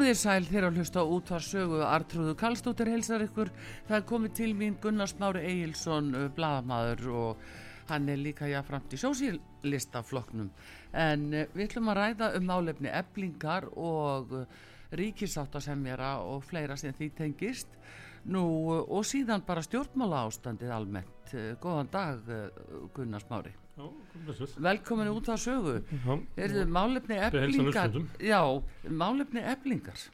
Komið þér sæl þegar að hlusta á útvarsögu Artrúðu Kallstóttir helsar ykkur. Það er komið til mín Gunnar Smári Egilson, bladamadur og hann er líka jáframt í sósílistafloknum. En við ætlum að ræða um málefni eblingar og ríkisáttasemjara og fleira sem því tengist. Nú og síðan bara stjórnmála ástandið almennt. Góðan dag Gunnar Smári. Velkomin út á sögu. Er þið málefni eblingar? Já, málefni eblingar.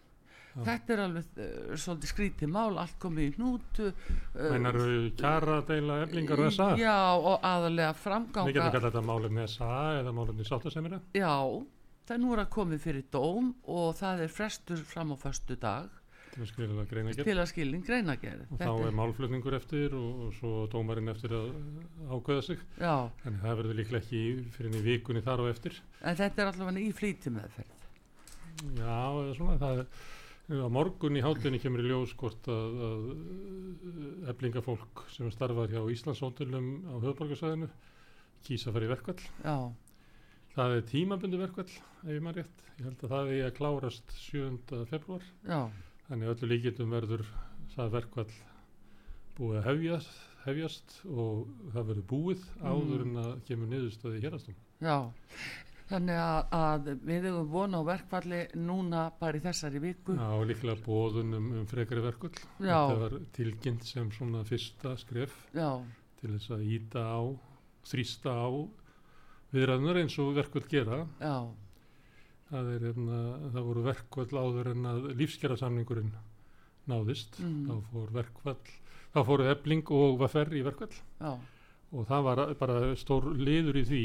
Þetta er alveg uh, svolítið skrítið mál, allt komið í hnútu. Uh, Meinar kjara deila eflingar og SA? Já, og aðalega Við framganga. getum kallað þetta málefni SA eða málefni sáttasemira. Já, það er nú að komið fyrir dóm og það er frestur fram á föstu dag Til að það greina til að skilin greinagerð. Og þá er málflutningur eftir og, og svo dómarinn eftir að ákveða sig. Já, Þannig það verður líklega ekki fyrir í vikunni þar og eftir. en þetta er allavega í flýti meðferð. Já, eða svona það er á morgun í hátunni kemur í ljós hvort að, að eflingafólk sem starfar hjá Íslandshótelum á höfðborgarsæðinu kýsa að fara í verkvall. Já, Það er tímabundi verkvall, ef ég maður rétt. Ég held að það er að klárast 7. februar. já, Þannig öllu líkindum verður það verkvall búið að hefjast, hefjast og það verður búið áður en að kemur niðurstöði hérastum. já. Þannig að, að við hefum vona á verkfalli núna bara í þessari viku. Já, líklega bóðun um, um frekari verkvall. Já. Þetta var tilkynnt sem svona fyrsta skref Já, til þess að íta á, þrýsta á viðræðunar eins og verkvall gera. já, Það, er, hérna, það voru verkvall áður en að lífskjara náðist. Mm. Þá fór verkvall, þá fóru ebling og vaffer í verkvall. já, og það var bara stór liður í því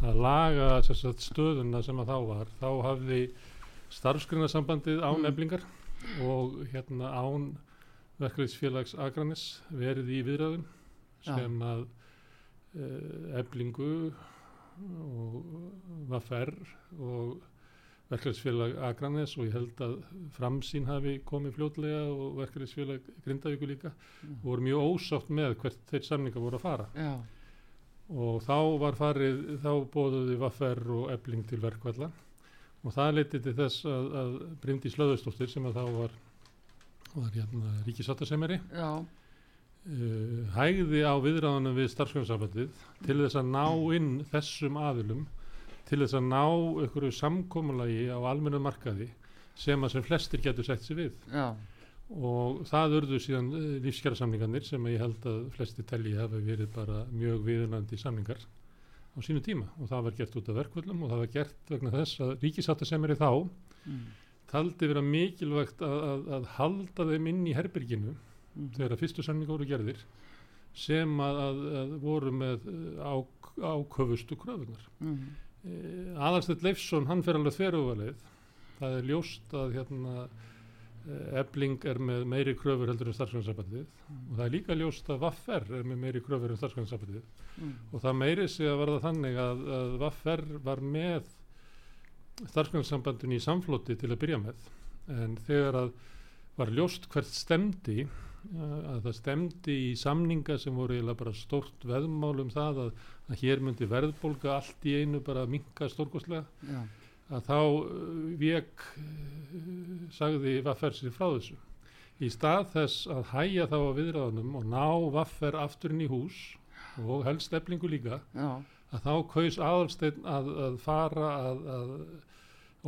að laga sagt, stöðuna sem að þá var þá hafði starfsgrunasambandið án Mm. eblingar og hérna án verkefliðsfélags Akranis verið í viðræðum Já. sem að uh, eblingu og vaffer og verkefliðsfélag Akranis og ég held að framsýn hafi komið fljótlega og verkefliðsfélag Grindavíku líka Mm. voru mjög ósátt með hvert þeir samninga voru að fara. Já, og þá var farið, þá bóðuði Vaffer og Ebling til verkvalla og það leiti til þess að, að Bryndi Slöðustóttir sem að þá var, var hérna ríkisáttasemeri já, uh, hægði á viðræðanum við starfsfjörnsarbandið til þess að ná inn þessum aðilum til þess að ná einhverju samkomulagi á almennu markaði sem að sem flestir getur sett sér við. Já, og það urðu síðan uh, lífskjara samningarnir sem ég held að flesti telji hafa verið bara mjög viðunandi samningar á sínu tíma. Og það var gert út af verkvöldum og það var gert vegna þess að ríkisáttasemeri þá mm, taldi vera mikilvægt að, að, að halda þeim inn í herberginu mm, þegar að fyrstu samningar voru gerðir sem að, að, að voru með á, áköfustu kröfunar. mm, E, Aðalstætt Leifsson, hann fer alveg þverjúvalið. Það er ljóst að hérna, Ebling er með meiri kröfur heldur en starfsgrænsabandið og það er líka ljóst að Vaffer er með meiri kröfur en starfsgrænsabandið Mm. og það meiri sig að verða þannig að, að Vaffer var með starfsgrænsabandin í samfloti til að byrja með en þegar að var ljóst hvert stemdi að það stemdi í samninga sem voru eiginlega bara stórt veðmál um það að, að hér myndi verðbólga allt í einu bara minka stórkostlega Já. að þá vek sagði Vaffer sér frá þessu í stað þess að hæja þá á viðræðunum og ná Vaffer afturinn í hús og helst eflingu líka Já. að þá kaus aðalsteinn að, að fara að, að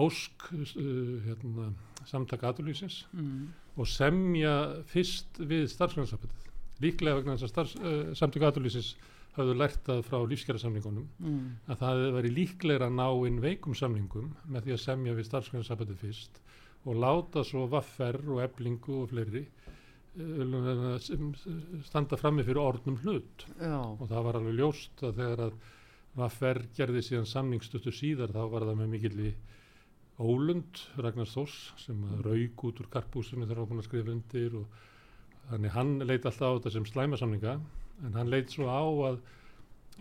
ósk uh, hérna, samtaka aðurlýsins Mm. Og semja fyrst við starfsgrænsafættið. Líklega vegna þess að starfs, uh, samtaka aðurlýsins hafðu lært að frá lífskjærasamningunum Mm. að það hefði verið líklega að ná inn veikum samningum með því að semja við starfsgrænsafættið fyrst og láta svo vaffer og eblingu og fleiri uh, standa frammi fyrir orðnum hlut Já. og það var alveg ljóst að þegar að Vaffer gerði síðan samningstötu síðar þá var það með mikill í Ólund, Ragnars Þós sem að rauk út úr karpúsinu þegar hann búin að skrifa undir og þannig hann leit alltaf á þetta sem slæmasamninga en hann leit svo á að,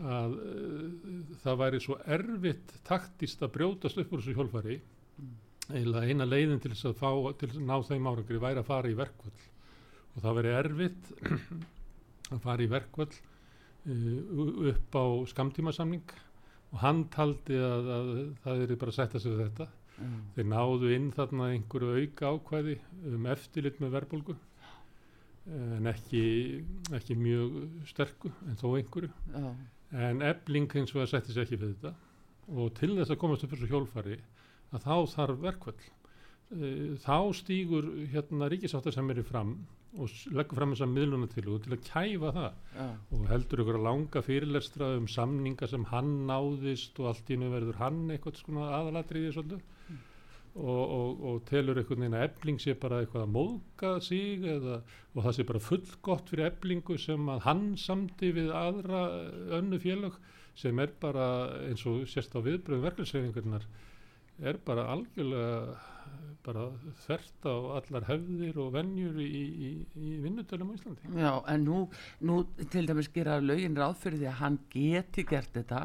að uh, það væri svo erfitt taktist að brjótast upp úr þessu hjólfari. Eiginlega eina leiðin til þess að fá til að ná þeim árangri væri að fara í verkvöld og það væri erfitt að fara í verkvöld uh, upp á skamtímasamning og hann taldi að, að það er bara að setja sig við þetta Já. þeir náðu inn þarna einhverju auka ákvæði um eftirlit með verðbólgu en ekki, ekki mjög sterku en þó einhverju Já. en ebling hins vegar setti sér ekki við þetta og til þess að komast upp þessu hjólfari að þá þarf verkvöld þá stígur hérna ríkisáttar sem er í fram og leggur fram þessa miðlunatilugu til að kæfa það. Já. og heldur ykkur að langa fyrirlestra um samninga sem hann náðist og allt í nú verður hann eitthvað svona aðalatriði svolítið. Og, og, og telur einhvern veginn að ebling sé bara eitthvað að móðga sig eða, og það sé bara fullgott fyrir eblingu sem að hann samdi við aðra önnu félög sem er bara eins og sérst á viðbröðum verkefnsreifingarnar er bara algjörlega bara þvert á allar hefðir og venjur í, í, í vinnutölum á Íslandi. Já, en nú, nú til dæmis gera lögin ráð fyrir því að hann geti gert þetta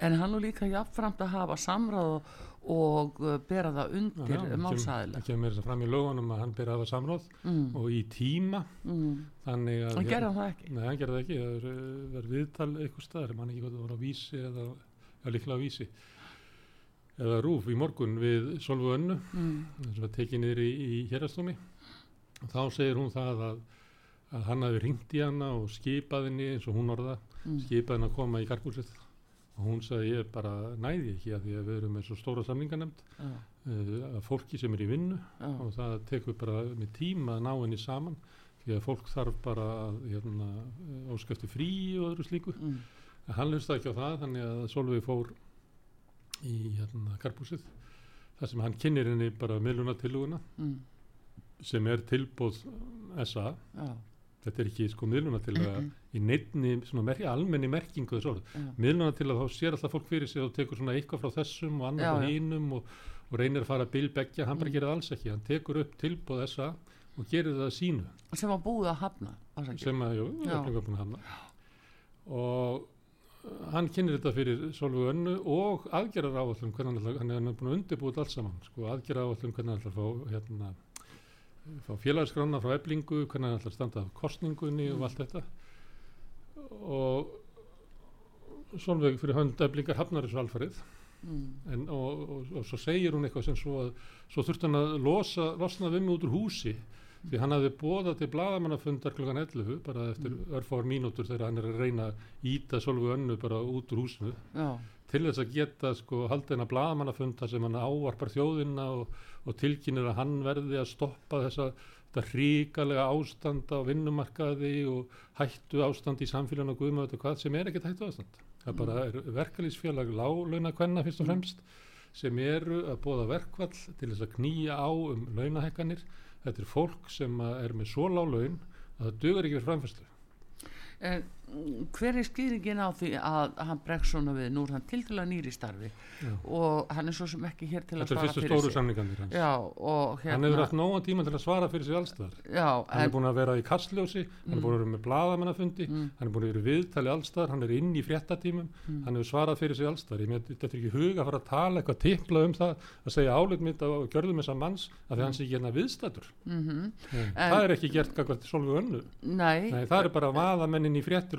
en hann nú líka jafnframt að hafa samráð og, bera það undir málsæðilega Það kemur þess að fram í lögunum að hann byrja að hafa samráð mm. og í tíma mm. þannig að... hann gerði það ekki Nei, hann gerði það ekki, það er, það er viðtal eitthvað staðar, mann ekki hvað það var á vísi eða, eða líklega á vísi eða rúf í morgun við Solvu Önnu mm. sem var tekið niður í, í hérastómi og þá segir hún það að, að hann hafi ringt í hana og skipað henni eins og hún orða Mm. skipað henni að koma í karkúsið og hún sagði ég bara næði ekki að því að við erum með svo stóra samninganemnd Já, uh, að fólki sem er í vinnu já, og það tekur bara með tíma að ná henni saman því að fólk þarf bara að hérna, óskæfti frí og öðru slíku mm. en hann hlusta ekki á það þannig að Solveig fór í hérna, karpúsið þar sem hann kynir henni bara miðlunatilluguna Mm. sem er tilbúð SA Já, þetta er ekki sko miðlunatillaga Mm, í neittni svona merki, almenni merkingu þess orð já, miðlunatillaga þá sér alltaf fólk fyrir sig og tekur svona eitthvað frá þessum og annar frá já. hinum og, og reynir að fara að bilbeggja, hann bara Mm. gerir það alls ekki. Hann tekur upp tilbúð SA og gerir það að sínu. Sem var búið að hafna sem að, jú. Efling var búin að hafna. Og hann kynir þetta fyrir Solveig Önnu og aðgerðar áallum hvernig hann er búin að undirbúið allt saman, sko, aðgerðar áallum hvernig hann ætlar að fá hérna, fá félagsgrána frá eblingu, hvernig hann ætlar að standa að kostningunni og Mm. allt þetta og Solveig fyrir hönd eblingar hafnar þessu alfarið mm. en, og, og, og svo segir hún eitthvað sem svo að svo þurfti hann að losa, losna við mig út úr húsi því hann hafði bóðað til bladamannafundar klukkan 11 bara eftir Mm. örfáar mínútur þegar hann er að reyna að íta Solveig önnu bara út úr húsinu já, til þess að geta sko haldið hennar bladamannafunda sem hann ávarpar þjóðina og, og tilkynir að hann verði að stoppa þessa þetta ríkalega ástand á vinnumarkaði og hættu ástand í samfélaginu og guðma þetta hvað sem er ekkert hættu ástand. Það bara er verkalýsfélag láglauna kvenna fyrst og Mm. fremst sem eru að bóða verkvall til þess að knýja á um launahekkanir. Þetta er fólk sem er með svo lág laun að það dugar ekki fyrir framfærslu. en hver er skýringin á því að hann bregst svona við nú er hann til dæla nýri starfi Já. og hann er svo sem ekki hér til að Þetta er svara fyrstu fyrir stóru sig samningandir hans. já og Hann hefur hérna haft nógan tíma til að svara fyrir sig allstar. já, Hann er búin að vera í kastljósi, hann er búin að vera með bladamannafundi, Mm. hann er búin að vera viðtali allstar, hann er inn í fréttatímum, Mm. hann hefur svarað fyrir sig allstar. Ég með þetta er ekki hug að fara að tala eitthvað tippla um það, að segja álit mitt og gjörðum þessa manns að sé ekki hérna viðstættur. mm En- það er ekki gert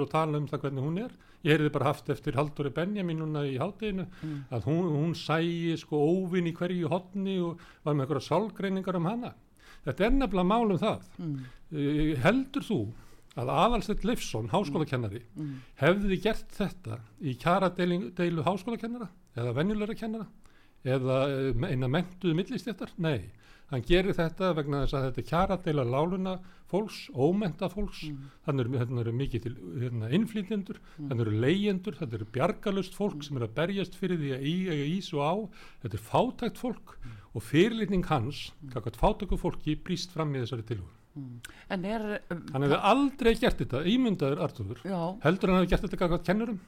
og tala um það hvernig hún er. Ég heyrði bara haft eftir Halldóri Benjamin núna í hátteginu Mm. að hún, hún sæi sko óvinn í hverju hotni og var með eitthvað sálgreiningar um hana. Þetta er nefnilega mál um það. mm, Uh, heldur þú að Aðalstedt Leifsson, háskólakennari, mm, hefði gert þetta í kjaradeilu háskólakennara eða venjulegra kennara eða uh, eina mentuðu millistjættar? Nei, hann gerir þetta vegna þess að þetta er kjaradeila láluna fólks, ómenta fólks, mm, þannig eru, þannig eru mikið til hérna, innflýtjendur, þannig eru leyendur, þannig eru bjargalust fólk sem eru að berjast fyrir því að í, eiga ís og á, þetta er fátækt fólk og fyrirlitning hans, kakvært fátæku fólki, brýst fram í þessari tilhug. mm. en er Hann hefði aldrei gert þetta, ímyndaður Artúður, heldur hann hefði gert þetta kakvært kennurum?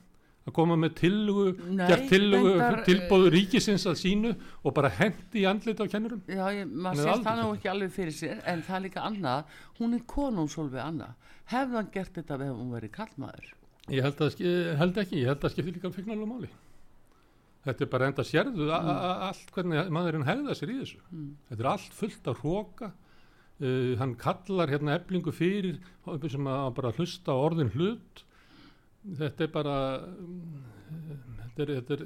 Að koma með tillugu, gert tillugu, reyndar, tilbóðu ríkisins að sínu og bara hendi í andlit á kennurum? Já, ég, maður sést það nú ekki alveg fyrir sér en það er líka annað, hún er konung svolítið annað, hefði hann gert þetta ef hún verið kallmaður Ég held, að, held ekki, ég held að skipti líka fegnalega máli. Þetta er bara enda sérðu mm. allt hvernig maðurinn hegða sér í þessu. mm. Þetta er allt fullt af hróka. Uh, hann kallar hérna eflingu fyrir sem að bara hlusta á orðin hlut. Þetta er bara, um, þetta, er, þetta, er,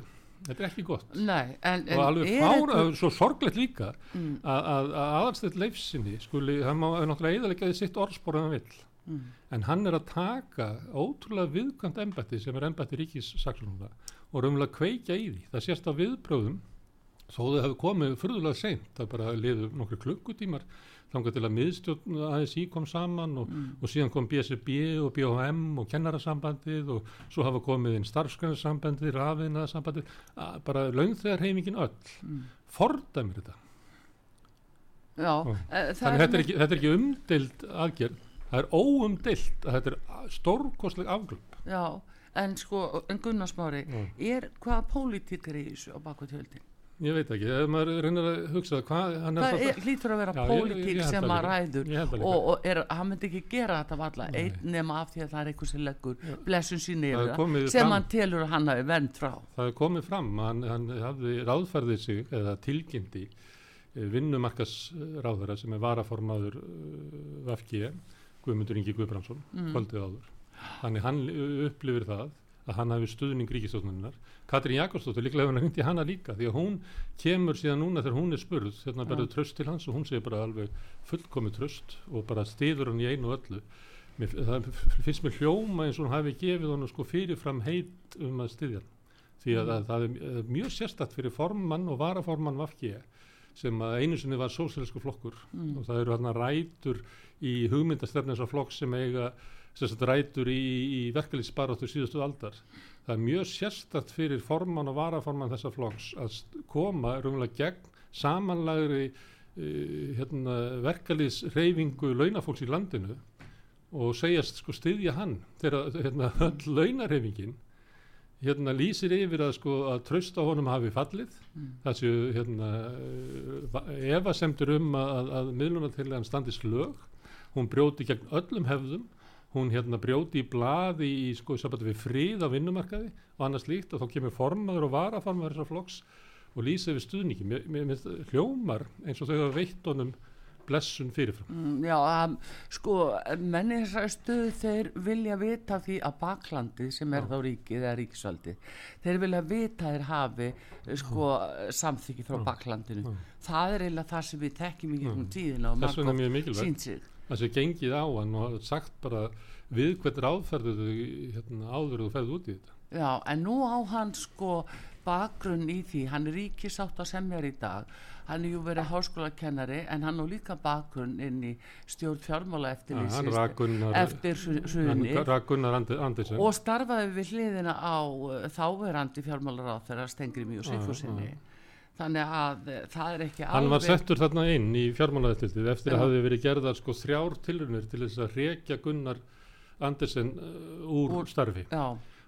þetta er ekki gott. Nei, en, en og alveg fára, einhver- svo sorglegt líka mm, að, að, að aðalstætt leifsinni skuli, hann má náttúrulega eðalega sitt orðspor en hann vill. mm, En hann er að taka ótrúlega viðkvæmt embætti sem er embætti ríkissaksóknuna og raunverulega kveikja í því. Það sést á viðbröðum þó þau hefðu komið furðulega seint, það bara liðu nokkru klukkutímar þangar til að miðstjórn ASI kom saman og, mm, og síðan kom BSB og BHM og kennarasambandið og svo hafa komið inn starfsgrunnsambandið, rafiðnaðasambandið, að bara launþegar heimingin öll, mm. fordæmir þetta. Já, Ó. e, það Þannig þetta er ekki, þetta er ekki umdeild aðgerð, það er óumdeild að þetta er stórkostleg afglöp. Já, en sko, en Gunnar Smári Já. er hvaða pólitík er í þessu á baku tjöldin? Ég veit ekki, ef maður reynir að hugsa hvað, hann er Það hlýtur að vera Já, ég- ég pólitík held sem líka. ræður Ég og, og er, hann myndi ekki gera þetta valla einn nema af því að það er einhver sem leggur blessun Það yfir það sem fram. hann telur að hann hafi vend frá það er komið fram, hann, hann hafði ráðfærðið sig eða tilkynnti vinnumarkasráðara sem er varaformaður uh, VFG, Guðmundur Ingi Guðbrandsson, Mm. kvöldið áður. Þannig hann upplifir það að hann hafi stuðning ríkistofnunar. Katrín Jakobsdóttir líklega hefur hann hindi hana líka því að hún kemur síðan núna þegar hún er spurð, hérna Já. berður tröst til hans og hún segir bara alveg fullkomið tröst og bara stiður hann í einu öllu. Mér, það finnst mér hljóma eins og hún hafi gefið hann sko fyrirfram heit um að styðja hann því að, að það er eh, mjög sérstakt fyrir formann og varaformann Vafki sem að einu sinni var sósíalsku flokkur Mm. og það eru hann rætur í hugmyndastefnins af flokk sem eiga sem sagt, rætur í, í verkalýtsbaráttu síðustu aldar. Það er mjög sérstakt fyrir formann og varaformann þessa flokks að koma rúmlega gegn samanlagri uh, hérna, verkalýtsreyfingu launafólks í landinu og segjast sko styðja hann þegar hérna, öll launareyfingin hérna lýsir yfir að sko að tröst á honum hafi fallið Mm. það séu hérna efasemtur um að, að miðlunartilegan standist lög hún brjóti gegn öllum hefðum hún hérna brjóti í blaði í sko sambandi við frið á vinnumarkaði og annars líkt og þá kemur formaður og varaformaður þessar flokks og lýsa yfir stuðningi mér, mér, mér hljómar eins og þau hafa veitt honum blessun fyrirfram Mm, Já, um, sko, menni þessari stöðu þeir vilja vita því að baklandið sem er Já. þá ríkið eða ríkisvaldið, þeir vilja vita þeir hafi sko samþykki frá Já. baklandinu. Já. Það er eiginlega það sem við tekjum í tíðina og þess vegna er það sé gengið á hann og sagt bara við hvern ráðferðu þau hérna, áður þú ferð út í þetta. Já, en nú á hann sko bakgrunn í því, hann er ríkisátt að semjar í dag, hann er jú verið háskólakennari en hann á líka bakgrunn inn í stjórn fjármála eftir Andersen. Og starfaði við hliðina á uh, þáverandi fjármálaráð þegar stengri mjög já. Þannig að uh, það er ekki hann var alveg settur þarna inn í fjármálaðetildið eftir að hafi verið gerðar sko þrjár tilrunir til þess að rekja Gunnar Andersen uh, úr, Úr- starfi. já,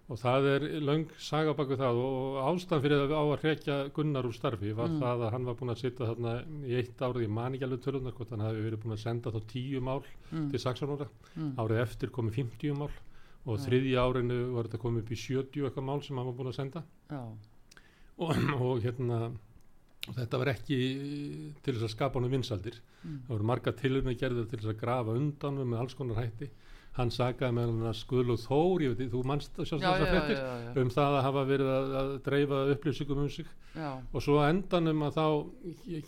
og það er löng saga baku það og ástæðan fyrir að á að hrekja Gunnar úr starfi var Mm. það að hann var búin að sitja þarna í eitt árið í maningjalveg tölunar hvort hann hafi verið búin að senda þá tíu mál mm, til saksónora mm, árið eftir komið 50 mál og Já. þriðja árinu var þetta komið upp í 70 eitthvað mál sem hann var búin að senda. Já, og, og hérna og þetta var ekki til þess að skapa honum vinsaldir mm, það voru marga tilurni gerðir til þess að grafa undan með alls konar hætti. Hann sagaði með hann að skuðlu þór veit, þú manst að sjá já, þess já, að já, fréttir já, um það að hafa verið að, að dreifa upplýsingum um sig. Já, og svo endanum að þá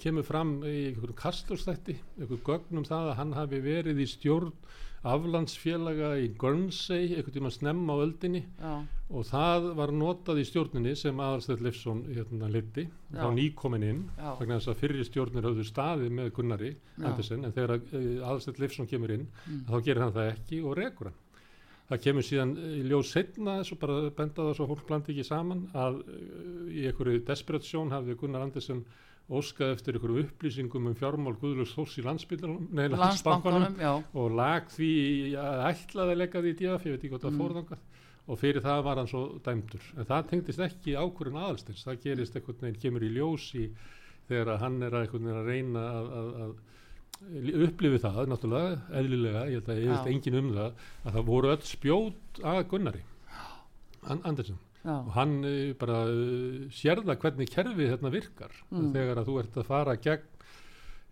kemur fram í einhverjum kastlustætti einhverjum gögnum það að hann hafi verið í stjórn aflandsfélaga í Guernsey einhvern tíma snemma á öldinni já, og það var notað í stjórninni sem Aðalstedt Leifsson hérna liti þá nýkomin inn þess að fyrir stjórnir höfðu staðið með Gunnari. Andersen en þegar uh, Aðalstedt Leifsson kemur inn Mm. þá gerir hann það ekki og rekur hann. Það kemur síðan eh, í ljós setna svo bara benda það svo að fólk blandi ekki saman að uh, í einhverju desperatión hafði Gunnar Andersen óskað eftir einhverju upplýsingum um fjármál Guðlurs Þórs í landsbankanum og lag því að ætlaði að leggja því í DF, ég veit ekki hvað það Mm. fórðangað og fyrir það var hann svo dæmdur. En það tengdist ekki ákvörðin aðalstins það gerist einhvern veginn, kemur í ljós í þegar hann er að, að reyna að, að, að upplifi það, náttúrulega, eðlilega. Ég held að ég Já. veit enginn um það að það voru öll spjót að Gunnari. An Andersen já, og hann uh, bara uh, sérða hvernig kerfið hérna virkar. Mm. þegar að þú ert að fara gegn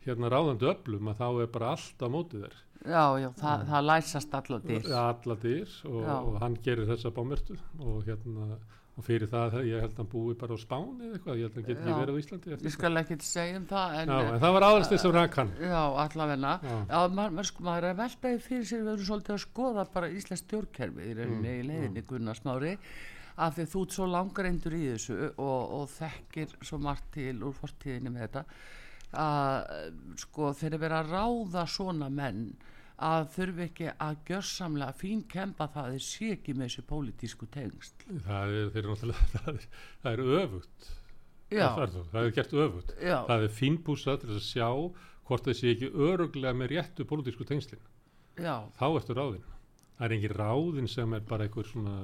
hérna ráðandi öflum að þá er bara allt á mótið þér. Já, já, það, það læsast allar dyr, alla dyr og, og hann gerir þessa bámertu og hérna og fyrir það ég held að hann búi bara á Spáni eða eitthvað, ég held að hann geti ekki verið á Íslandi ég skal ekki segja um það, en. Já, en það var aðalstið sem hann. Já, allavegna, Já. já, maður, maður, sko, er að veltaði fyrir sér, við erum svolítið að skoða bara Íslands stjórnkerfi í rauninni Mm, í leiðinni Gunnar Smári, af því þú ert svo langareindur í þessu og, og þekkir svo margt til úr fortíðinni með þetta, að sko þeir eru verið að ráða svona menn að þurfi ekki að gjörsamlega fín kempa það að þeir sé ekki með þessu pólitísku tengst það er, þeir eru náttúrulega það er, það er öfugt. Já, það, er, það er gert öfugt. Já, það er fínbúsað til að sjá hvort það sé ekki öruglega með réttu pólitísku tengslin. Já, þá ertu ráðinn. Það er engin ráðinn sem er bara einhver svona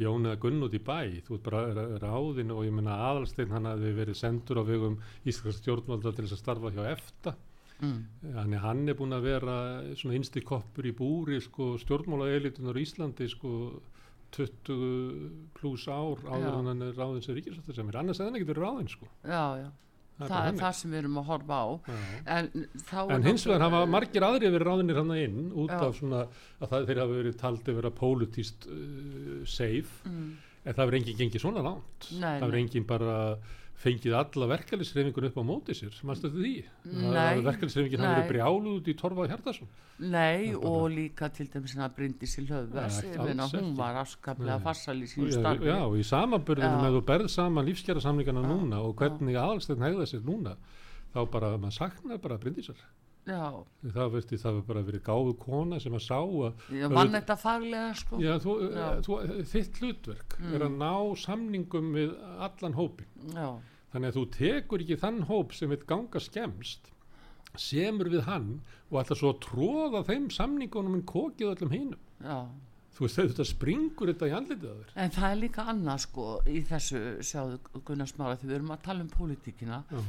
Jón eða Gunn út í bæ. Þú ert bara ra- ráðinn og ég menna aðalsteinn hann hafði verið sendur á vegum Íslands stjórnvalda til þess að starfa hjá EFTA. Mm, hann er búin að vera svona innsti koppur í búri sko, stjórnmála elitunar í Íslandi sko, 20 pluss ár áður hann er ráðin sem ríkisvættar sem er annars hefði hann ekki verið ráðin sko. já, já það er það sem við erum að horfa á. En, En hins vegar hafa margir aðrir verið ráðinir hann inn út Já. af svona að það, þeir hafa verið taldi vera pólitíst uh, safe. Mm, en það verið enginn gengið svona langt. Nei, það verið enginn bara fengið alla verkefælisreifingun upp á móti sér mannstu þetta því? Hafa nei. verið brjáluð út í Torfa Hjartarsson Nei, bara- og líka til dæmis hérna Bryndis í alls hún var afskaplega farsal í sínu Já, starfi. já, og í samanburðinu Já. með þú berð saman lífskjara samlingana Já, núna og hvernig aðalstegn hegða sér núna þá bara, maður saknar bara brindisar Já, það verði bara verið gáðu kona sem að sá að ég vann þetta faglega sko. já, þú, Já. þú, þitt hlutverk Mm. er að ná samningum við allan hópin Já, þannig að þú tekur ekki þann hóp sem vil ganga skemst semur við hann og ætla svo tróða þeim samningunum en kokið öllum hinum já. þú veist þetta springur þetta í andlitið að þér En það er líka annað sko í þessu, sjáðu Gunnar Smára, þegar við erum að tala um pólitíkina. Já.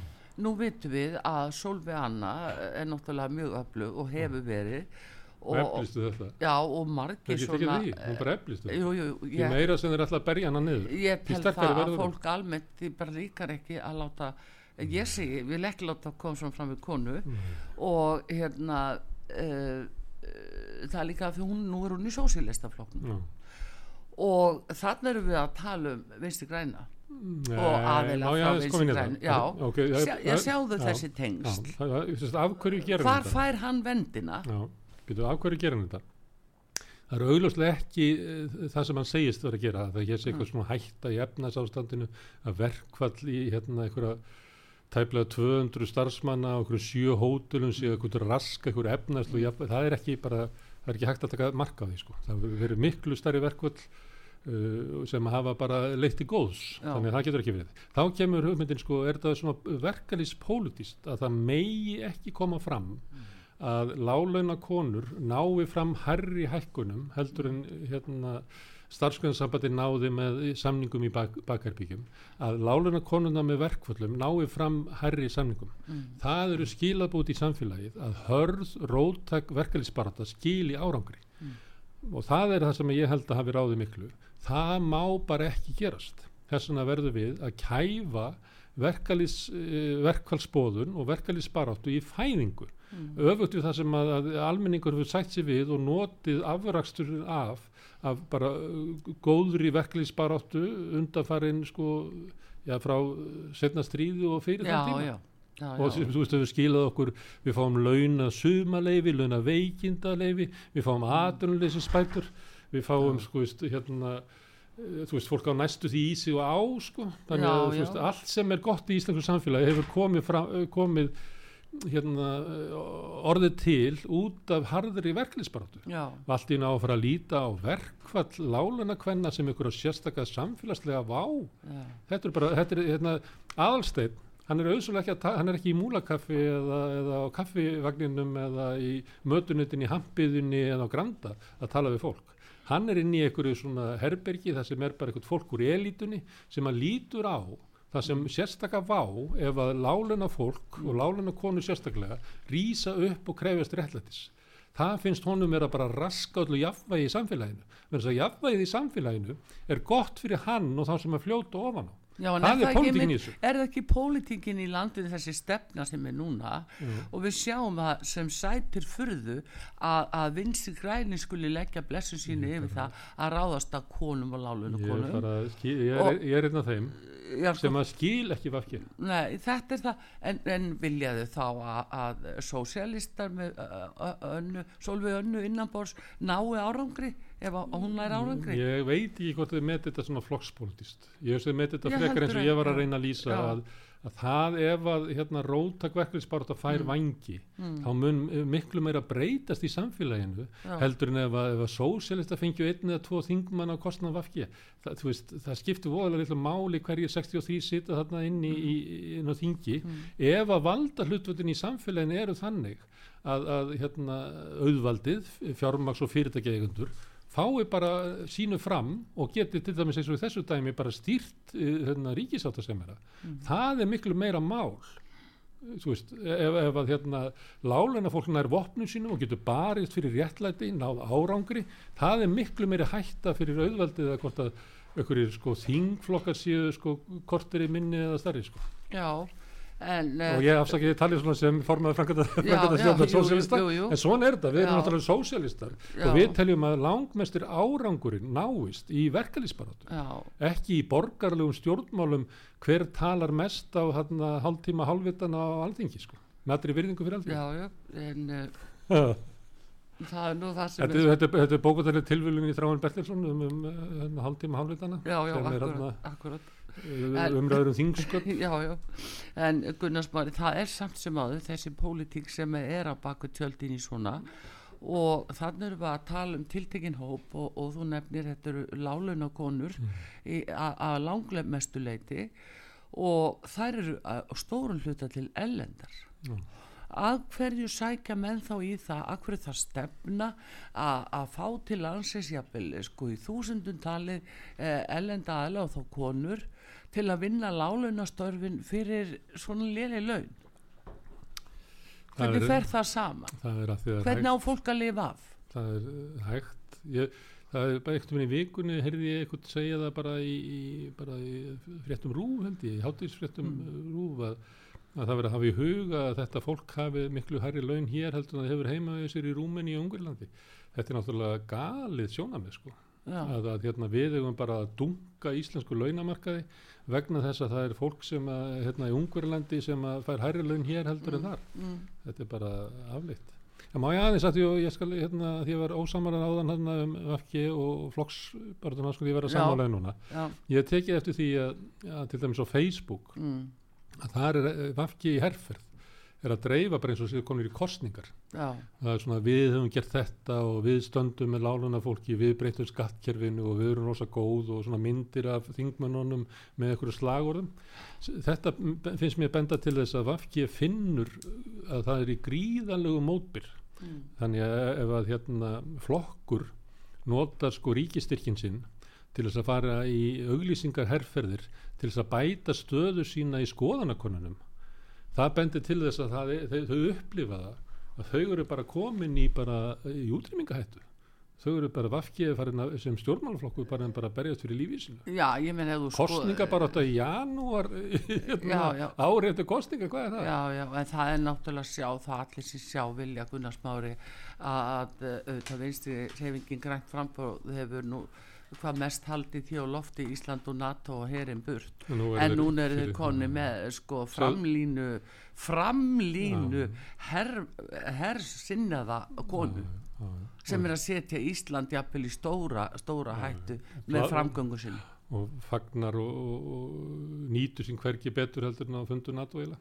Nú vitum við að Solveig Anna er náttúrulega mjög öflug og hefur verið. Og eflistu þetta? Já, og margir svona... því, Jú, jú, því ég, meira sem þeir ætla að berja hana niður ég Því tel það að verður fólk almennt því bara líkar ekki að láta ég segi, ég vil ekki láta koma svona fram við konu Mm. og hérna uh, það er líka að því hún nú er hún í sósílistaflokknum Já. og þannig erum við að tala um vinstri græna. Nei, og aðeila frá græna það? já, Ok, það- Sjá, ég sjáðu já, þessi sést, af hverju gerum hvar þetta? fær hann vendina Já, byrju, af hverju gerum þetta? Það eru augljóslega ekki uh, það sem hann segist vera að gera það sé eitthvað svona hætta í efnasástandinu að verkfall í hérna einhverja tæplega 200 starfsmanna og einhverju sjö hótelum sé einhverju rask, einhverju og jafn, það er ekki bara, það er ekki hægt að taka marka á því sko, það verið miklu starri verkfall uh, sem hafa bara leitt í góðs, Já. þannig að það getur ekki verið. Þá kemur hugmyndin sko, er það svona verkalýs pólitíst að það megi ekki koma fram að lálauna konur nái fram herri hækkunum heldur en hérna starfsgrænsambandi náði með samningum í bak, bakarbyggjum að lálauna konuna með verkföllum nái fram herri samningum. Það eru skilabút í samfélagið að hörð, róttak, verkefliðsbarata skil í árangri og það er það sem ég held að hafi ráðið miklu. Það má bara ekki gerast. Þess vegna verður við að kæfa verkalýs, verkfallsbóðun og verkalýsbaráttu í fæðingu. Öfugt við það sem að, að almenningur hefur sætt sér við og notið afrakstur af, af bara uh, góðri verkalýsbaráttu undanfarið sko, já, frá setna stríðu og fyrir já, það tíma. já, já, og já. þú veist, við skilað okkur við fáum launa sumaleifi, launa veikindaleifi við fáum aðrunleysi spætur við fáum, sko, veist, hérna eh, þú veist, fólk á næstu því í sig og á, sko, þannig Já, að þú já. veist, allt sem er gott í íslensku samfélagi hefur komið, fram, komið hérna eh, orðið til út af harðri verklisbaráttu já, allt í ná að fara að líta á verkfall láluna kvenna sem ykkur á sérstaklega samfélagslega vá. Já. þetta er bara, þetta er hérna, aðalsteinn hann er auðvitað ekki, hann er ekki í múlakaffi eða, eða á kaffivagninum eða í mötunutin í hampiðunni eða á granda að tala við fólk. Hann er inn í einhverju svona herbergi þar sem er bara eitthvað fólk úr elitunni sem að lítur á það sem sérstakka vá ef að láluna fólk og láluna konu sérstaklega rýsa upp og krefjast réttlætis það finnst honum vera bara raska öllu jafnvægi í samfélaginu. Þess að jafnvægið í samfélaginu er gott fyrir hann og þá sem er fljóta ofan á Já, Það er er það ekki pólitíkin í þessu. Er það ekki pólitíkin í landinu þessi stefna sem er núna og við sjáum það sem sætir furðu að, að vinstri græni skuli leggja blessu sínu yfir það að ráðast að konum og lálunu Ég er, konum ég, er, er einn af þeim Já, sko, sem að skil ekki vafki Nei, þetta er það, en, en viljaðu þá að, að sósialistar með Solveig önnu innanbors nái árangri ef að hún nær árangri? ég veit ekki hvort þið með þetta svona flokkspolítist ég veist þið með þetta frekar eins og ég var að reyna að lýsa að, að það ef að hérna, rótak verkefnisbárata fær Mm. vangi þá mun miklu meira breytast í samfélaginu Já. heldur en ef að, að sósialista fengju einn eða tvo þingmann á kostnað vafki það, það skiptir voðalega litlu máli hverju 63 sita þarna inn í, í, inn á þingi. Ef að valda hlutvöldin í samfélaginu eru þannig að, að hérna, auðvaldið, fjármaks og fyrirtækjeigundur fái bara sínu fram og geti til dæmis eins og í þessu dæmi bara stýrt uh, hérna, ríkisáttasemera það er miklu meira mál þú veist, ef, ef að hérna lálena fólk nær vopnum sínum og getur barist fyrir réttlæti, náð árangri það er miklu meiri hætta fyrir auðvaldið eða hvort að einhverjir sko þingflokkar séu sko kortir í minni eða starri sko. Já, en... eh, og ég afsakið talið svona sem sósíalista jú, jú. en svona er þetta, við erum Já. náttúrulega sósíalistar Já. og við teljum að langmestir árangurinn náist í verkalýsbarátu Já, ekki í borgarlegum stjórnmálum hver talar mest á hérna, hálftíma hálfvitan á alþingi sko. með allri virðingu fyrir alþingi já, já, en uh, það er nú það sem Þetta, er- þetta, þetta er bókvæðarlega tilvölun í Þráin Bertilsson um, um, um hálftíma hálfvitana Já, já, akkurat, akkurat. Umræður um þingsköp. Já, já, en Gunnar Smári það er samt sem áður þessi pólitík sem er á baku tjöldin í svona. Og þannig erum við að tala um tiltekinn hóp og, og þú nefnir þetta eru láluna konur mm. að langlega mestu leiti og þær eru að, stórun hluta til ellendar Já. að hverju sækja menn þá í það? Að hverju það stefna? Að, að fá til landsins jafnvel sko í þúsundum talið eh, ellenda aðla og þá konur til að vinna lálunastörfin fyrir svona léli laun? Það hvernig er- fer það saman? það er að því að það er hvernig á fólk að lifa af? Það er uh, hægt. Ég, það er bara einhvern veginn í vikunni heyrði ég eitthvað segja það bara í, í, bara í fréttum rúf held ég, í hátíðsfréttum mm. rúf að, að það verið að hafa í huga að þetta fólk hafi miklu hærri laun hér heldur en það hefur heima við sér í Rúmeni og Ungverlandi þetta er náttúrulega galið sjónamið sko. Að, að hérna, við eigum bara að dunga íslensku launamarkaði vegna þess að það er fólk sem að, hérna, í Ungverlandi sem að fær hærri laun hér heldur en þar mm. þetta er bara afleitt en má ég aðeins að því ég skal hérna, því ég var ósamaran áðan hérna um FG og flokks bara þannig að sko ég vera Já. sammálaði núna já, ég tekið eftir því að, að til dæmis á Facebook mm. að það er FG í herferð er að dreifa bara eins og sér komir í kostningar já, það er svona við höfum gert þetta og við stöndum með láluna fólki, við breytum skattkerfinu og við erum rosa góð og svona myndir af þingmannunum með einhverju slagorðum. Þetta finnst mér benda til þess að Vafki finnur að það er í gríðanlegu mótbyr. Mm. þannig að ef að hérna flokkur notar sko ríkistyrkin sinn til þess að fara í auglýsingar herrferðir til þess að bæta stöðu sína í skoðanakonunum það bendir til þess að það, þau, þau upplifa það að þau eru bara komin í bara í útrýmingahættu þau eru bara vafkið sem stjórnmálaflokku bara en bara berjast fyrir lífið sínu. Já, ég menn ef þú kostninga bara átt að í janúar hérna, árið eftir kostninga, hvað er það? Já, já, en það er náttúrulega sjá það allir sem sjá vilja Gunnar Smári að það veinstri reyfingin grænt frambóð hefur nú hvað mest haldið því á lofti Ísland og NATO og herin burt. En nú en núna eru þeir konni með sko framlínu framlínu her, hersinnaða konu Já, já. sem er að setja Ísland jafnvel í stóra, stóra hættu með framgöngu sinni. Og fagnar og, og, og nýtur sín hvergi betur heldur en á fundu NATO eila.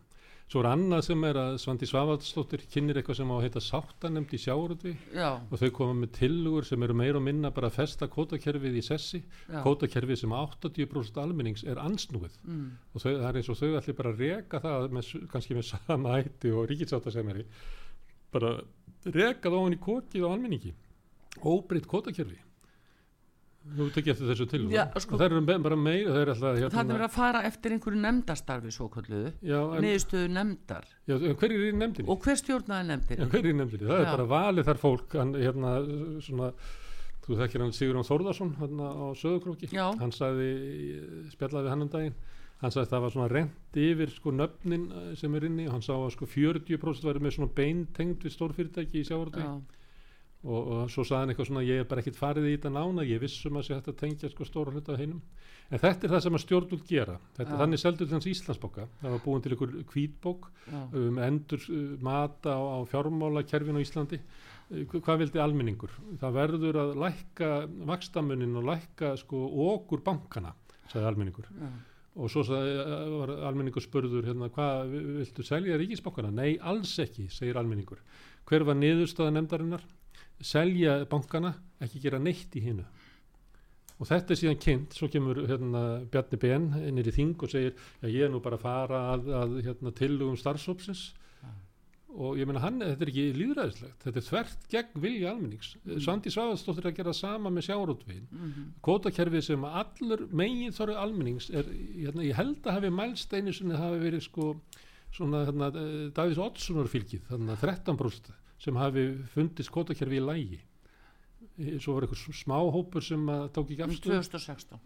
Svo er annað sem er að Svandi Svavaldsdóttir kynir eitthvað sem á að heita sáttanemnd í sjáuröldvi já, og þau koma með tillugur sem eru meira og minna bara að festa kótakerfið í sessi. Já, kótakerfið sem 80% almennings er ansnúið mm, og þau, það er eins og þau allir bara að reka það með, kannski með sama hætti og ríkisáttasemmeri bara reka það ofan í kokið á almenningi. Óbreytt kótakerfi þú tekið eftir þessu tillugur Já, sko- það eru bara meira það er alltaf það er hérna, að fara eftir einhverju nefndastarfi svo kalluðu niðurstöðu nefndar. Já, hver er í nefndinni? og hver stjórnaði nefndir Já, hver er í nefndinni? Það er bara valið þar fólk hann, hérna, svona, þú þekkir hann Sigurðan Þórðarsson hérna á Söðukróki Já. hann sagði, spjallaði við hann um daginn. Hann sagði að það var svona rent yfir sko nöfnin eh, sem er inni og hann sá að sko 40% væri með svona beintengt við stórfyrirtæki í sjávarútvegi. Já, og, og svo sagði hann eitthvað svona ég er bara ekkit farið í þetta nána ég vissum að að tengja sko stóra hluta af hinum en þetta er það sem að stjórnvöld gera. Þetta er þannig seldur til hans Íslandsbóka það var búin til ykkur hvítbók já, um endur uh, mata á, á fjármálakerfinu á Íslandi. Uh, hva- hvað vildi almenningur? Það verður að lækka vakstamunin og lækka sko okkur bankana, sagði almenningur. Já, og svo sagði, uh, var almenningur spurður hérna, hvað vi- viltu selja ríkisbankana? Nei, alls ekki, segir almenningur. Hver var niðurstaða nefndarinnar? Selja bankana, ekki gera neitt í hinu. Og þetta er síðan kynnt, svo kemur hérna, Bjarni Ben innir í þing og segir já, ég er nú bara að fara að, að hérna, tillugum starfsópsins og ég meina hann, þetta er ekki líðræðislegt þetta er þvert gegn vilja almennings. Mm. Svandi Svaðarsdóttir er að gera sama með sjárótvegin mhm, kvotakerfið sem allur megin þorri almennings er, hérna, ég held að hafi mælst einu sinni hafi verið sko svona hérna, Davís Oddssonar fylgið þannig að 13% sem hafi fundist kvotakerfið í lægi svo var eitthvað smáhópur sem tók ekki afstöð 2016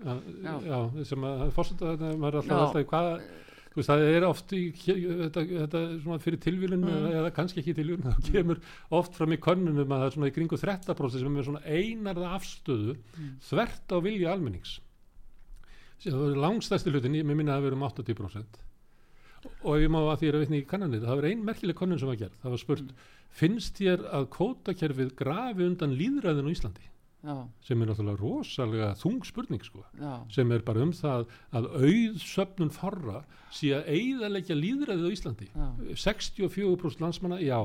já, Já. sem að fórseta þetta maður alltaf alltaf hvað veist, það er oft í, þetta, þetta fyrir tilvílun Mm. eða, kannski ekki tilvílun það kemur oft fram í könnunum að það er svona í kringu 13% sem er svona einarða afstöðu Mm. þvert á vilja almennings. Langstæsti hlutin ég minna að það verum 80% og ef ég má að því að vitni í kannanir það var ein merkileg könnun sem var gerð. Það var spurt, finnst þér að kótakerfið grafi undan líðræðin á Íslandi? Já, sem er náttúrulega rosalega þung spurning sko. Já, sem er bara um það að auðsöfnun forra sé að eigðalegja líðræðið á Íslandi. Já, 64% landsmanna, já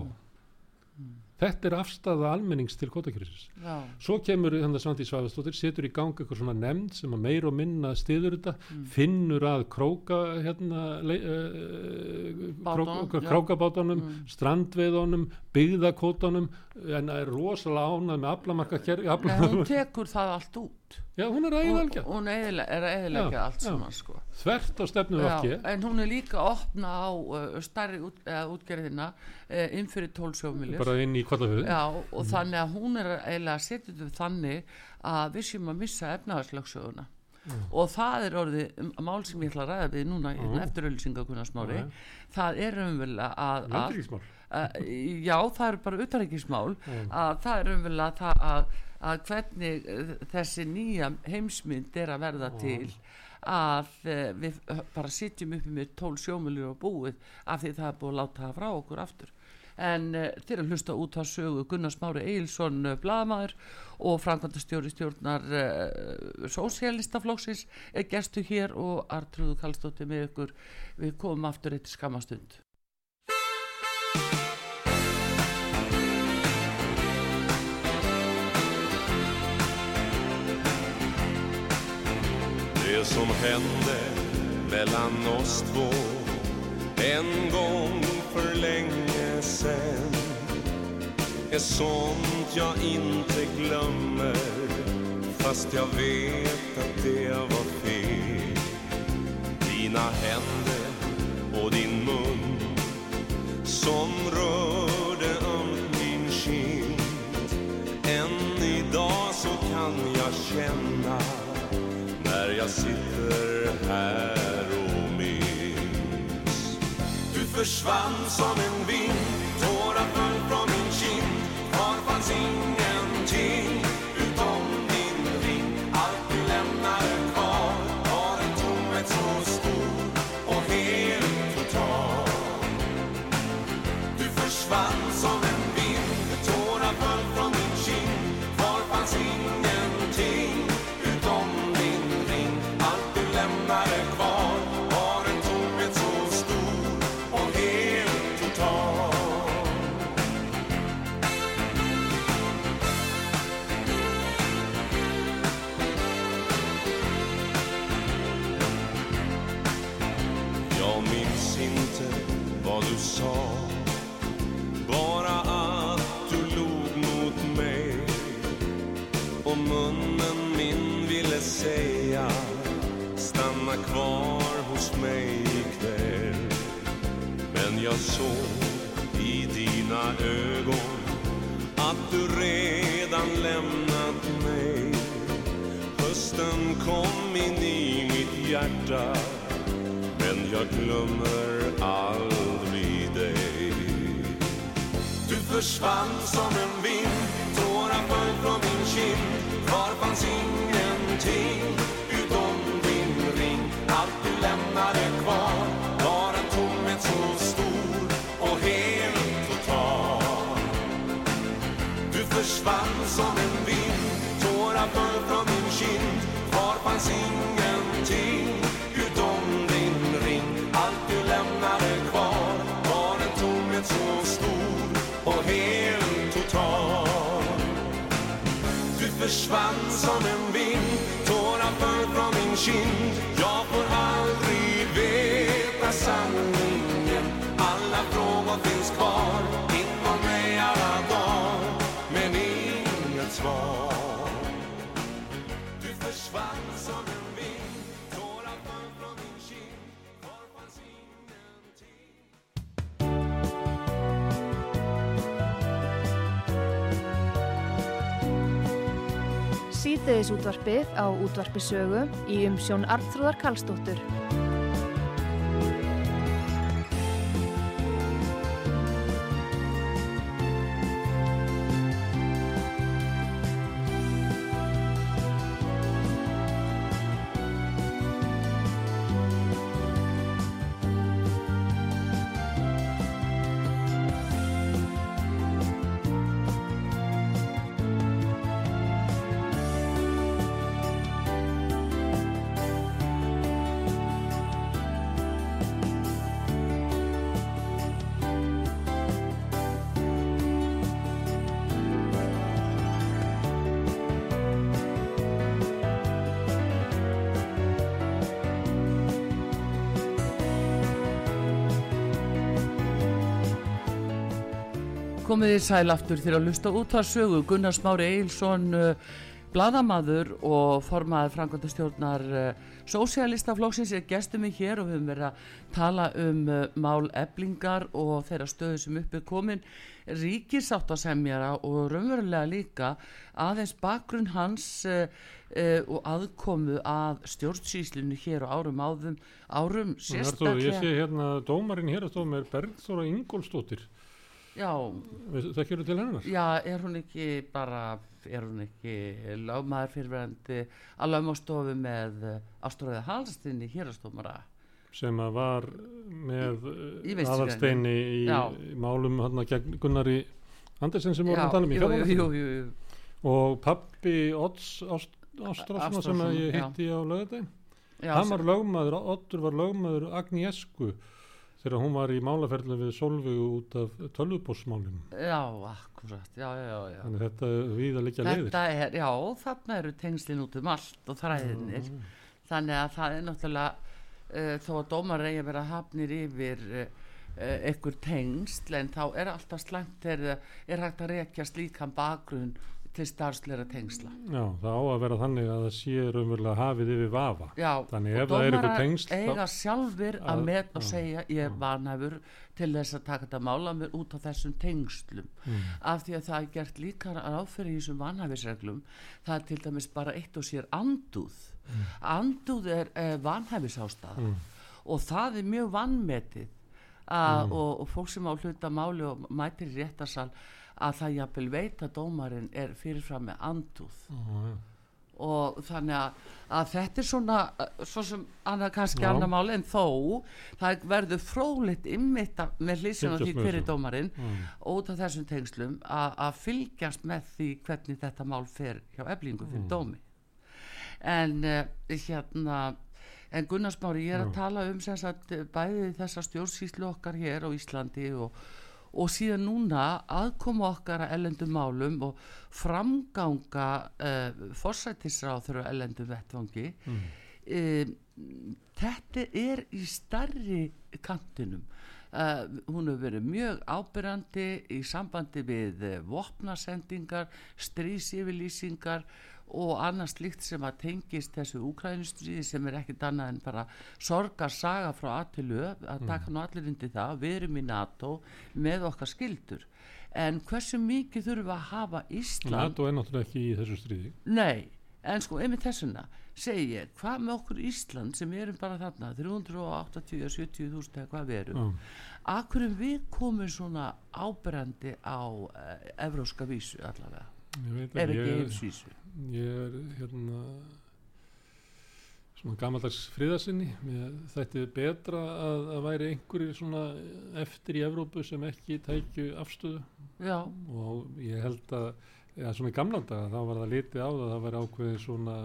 þetta er afstafa almennings til kvotakjörisins já, svo kemur þannig að Svandi Svavastóttir setur í gang eitthvað svona nefnd sem að meir og minna stiður þetta, Mm. finnur að króka hérna uh, Bátunum, króka, já. krókabátunum Mm. strandveiðunum, byggðakótanum en er rosalega ánað með aflamarka kerfi Nei, hún tekur það allt út já, hún er hún, æðalgja, hún eyðileg- er að eðilegja Já, allt saman sko. Þvert á stefnu vakki en hún er líka að opna á uh, starri út, eða útgerðina uh, inn fyrir tólsjómiljus bara inn í kollafjörðu Já, og þannig að hún er eiginlega að setja þetta þannig að við séum að missa efnaðarslöksöguna og það er orðið mál sem ég ætla að ræða við núna mm. eftir ölsingakunarsmári Já. það er umverulega að, að, landríkismál að já, það er bara utarækismál Já. að það er umverulega það að, að hvernig eh, þessi nýja heimsmynd er að verða til að eh, við bara sitjum uppi með tól sjómiljur og búið af því það er búið að láta það frá okkur aftur. En uh, þeir að hlusta út á sögu Gunnar Smári Eilsson uh, blaðamaður og framkvæmdastjóri stjórnar uh, sósialistaflokksins er gestu hér og Artrúðu Kallstóttir með ykkur. Við komum aftur eitt skamastund Det som hände mellan oss två en gång för länge sen är sånt jag inte glömmer fast jag vet att det var fel. Dina händer och din mun som rörde ömt min kind. Än idag så kan jag känna jag sitter här och minns. Du försvann som en vind, tårar föll från min kind. Kvar fanns ingen jag såg i dina ögon Att du redan lämnat mig. Hösten kom in i mitt hjärta men jag glömmer aldrig dig. Du försvann som en vind, tårar föll från min kind. Kvar fanns ingenting? Försvann som en vind, tårar föll från min kind. Síðdeðis útvarpið á útvarpisögu í umsjón Arnþróðar Karlsdóttur. Komið þið sæl aftur til að lusta út að sögu Gunnar Smári Eilsson uh, bladamaður og formaður framkvæmdastjórnar uh, Sósialistaflokksins er gestum við hér og við höfum verið að tala um uh, mál eblingar og þeirra stöðu sem upp er komin ríkisáttasemjara og raunverulega líka aðeins bakgrunn hans og aðkomu að stjórnsýslinu hér og árum áðum árum Arthur, ég sérstaklega sé hérna dómarinn hér að stóða með Bergþóra Ingólfsdóttir Já, það kjörur til hennar? Já, er hún ekki bara, er hún ekki lögmaður fyrirverandi að lögmástofu með ástofræði halstinni hérastómara? sem að var með Vinstri aðalsteini í Já. málum hérna gegn Gunnari Andersen sem vorum að tala um í jú, og pappi Odds Ást, Ástrásson sem að ég hitti á lögadaginn já. hann var lögmaður, Oddur var lögmaður Agniesku þegar hún var í málaferðinu við Solvegu út af tölvupósmálum Já, akkurat, já, já, já. þannig að þetta við að liggja leiðir er, já, þarna eru tengslinn út um allt og þræðinir. þannig að það er náttúrulega uh, þó að dómar eigi að vera hafnir yfir uh, einhver tengsl en þá er alltaf slæmt er, er hægt að rekja slíkan bakgrunn til starfsleira tengsla. Já, það á að vera þannig að það sé raunverulega hafið yfir vafa. Já, Þannig ef það er dómarar tengsl, eiga sjálfur að Að- met og segja ég er vanhæfur til þess að taka þetta mála mér út á þessum tengslum. Mm. af því að það er gert líka áfyrir í þessum vanhæfisreglum það er til dæmis bara eitt og sér andúð. Andúð er eh, vanhæfisástæða. Mm. og það er mjög vannmetið að, og, og fólk sem á hluta máli og mætir í réttarsal að það jafnvel veit að dómarinn er fyrirfram með andúð Já, og þannig að, að þetta er svona uh, svo sem annað kannski Já. annar mál en þó það verður frólitt ymmit með hlýsum af því Fylgjast með hver er þessu. dómarinn Mm. út af þessum tengslum að að fylgjast með því hvernig þetta mál fer hjá eflingu fyrir Mm. dómi en uh, hérna en Gunnarsmári ég er að tala um sagt eh, bæði þessa stjórnsýslu okkar hér á Íslandi og, og síðan núna aðkoma okkar að ellendum málum og framganga uh, forsættisráður á ellendum vettvangi Mm. um, þetta er í starri kantinum uh, hún hefur verið mjög ábyrrandi í sambandi við uh, vopnasendingar, strísifilýsingar og annað slíkt sem að tengist þessu úkrænustriði sem er ekkit annað en bara sorgarsaga frá að til Ö, að taka nú allir undir það, við erum í NATO með okkar skildur en hversu mikið þurfum við að hafa Ísland NATO er náttúrulega ekki í þessu stríði. Nei, en sko einmitt þessuna segi ég, hvað með okkur Ísland sem erum bara þarna, 380-70 þúsund eða hvað við erum Já. Akkur við komum svona áberandi á uh, evróska vísu allavega, ef ekki, heimsvísu ég er hérna svona gamaldags friðarsinni. Mér þætti betra að, að væri einhverjir svona eftir í Evrópu sem ekki tækju afstöðu. Já, og ég held að ja, svona í gamla daga þá var það litið á það að það væri ákveðin svona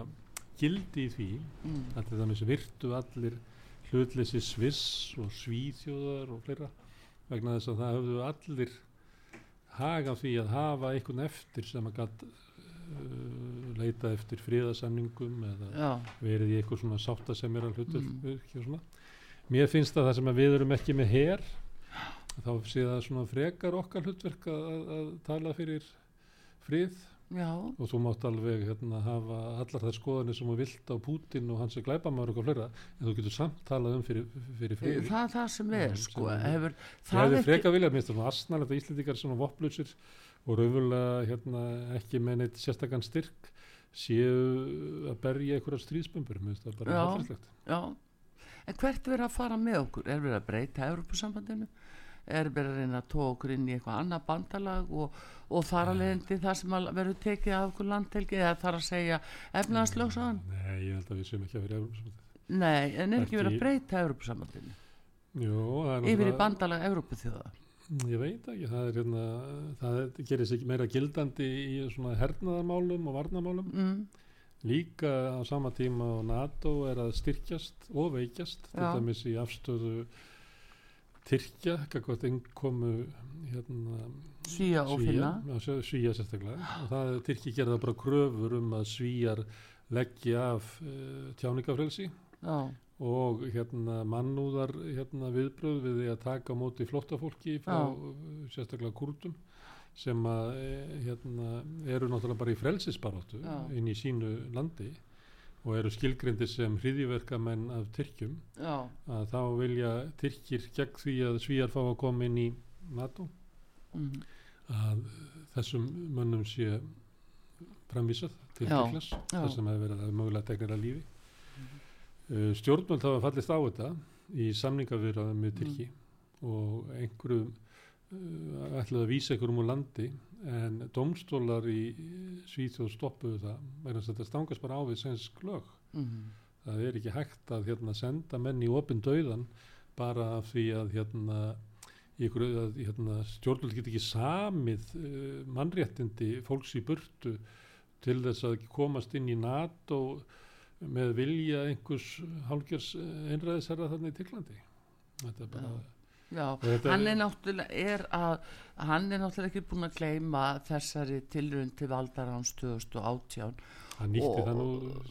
gildi í því. Mm, að til dæmis virtu allir hlutleysi Sviss og Svíþjóðar og fleira vegna þess að það höfðu allir haga því að hafa einhvern eftir sem að uh, leita eftir friðasamningum eða já, verið í eitthvað svona sátta sem er að hlutu Mm. mér finnst að það sem að við erum ekki með her þá sé það svona frekar okkar hlutverk að, að, tala fyrir frið. Já. Og þú mátt alveg hérna, hafa allar þær skoðanir sem þú vilt á Pútin og hans er glæpamaður og fleira en þú getur samt talað um fyrir, fyrir frið Það er það sem er, sko er- hefur, það það ekki freka viljað minnst svona asnalegt að Íslendingar svona voplusir og raunverulega hérna, ekki með neitt sérstakann styrk séu að berja einhverja stríðsbömbur minnst það bara Já. hallærislegt. Já, en hvert verið að fara með okkur? Er verið að breyta Európusambandinu? Er verið að reyna að tóa okkur inn í eitthvað annað bandalag og, og þar að leiðandi það sem verður tekið af okkur landhelgi eða þar að segja efnagslöksaðan? Nei, ég held að við séum ekki að vera í Evrópusambandið. Nei, en er ekki verið að breyta Európusambandinu? Er Yfir í bandalag Európuþjóða? Ég veit ekki, það er hérna, það er, gerir sig meira gildandi í svona hernaðarmálum og varnarmálum. Mm, Líka á sama tíma og NATO er að styrkjast og veikjast, til dæmis í afstöðu Tyrkja, kakvart innkomu hérna, Svía og finna? Svía sérstaklega. Og það er Tyrki gerða bara kröfur um að Svíjar leggja af uh, tjáningafrelsi Já, og hérna mannúðar hérna viðbröð við því að taka móti flóttafólki frá Já. sérstaklega kurdum sem að eh, hérna, eru náttúrulega bara í frelsisbaróttu inn í sínu landi og eru skilgrindir sem hriðiverkamenn af Tyrkjum. Já, að þá vilja Tyrkir gegn því að Svíjar fá að koma inn í NATO. Mm, að þessum mönnum sé framvísað til Tyrklas þar sem hefur verið að mögulega tegnir að lífi stjórnvöld hafa fallist á þetta í samningavirðaðum með Tyrki og einhverjum uh, ætlaði að vísa einhverjum úr landi en domstólar í Svíþjóð stoppuðu það vegna að þetta stangast bara á við sænsk lög. Mm, það er ekki hægt að hérna, senda menn í opin dauðan bara af því að hérna, að, hérna, stjórnvöld get ekki samið uh, mannréttindi fólks í burtu til þess að komast inn í NATO með vilja einhvers hálgjars einræðisherra þarna í Tyrklandi. Þetta er bara já. Þetta, hann er náttúrulega er að hann er náttúrulega ekki búin að gleyma þessari tilrönd til valdaráns 2018 hann nýtti það nú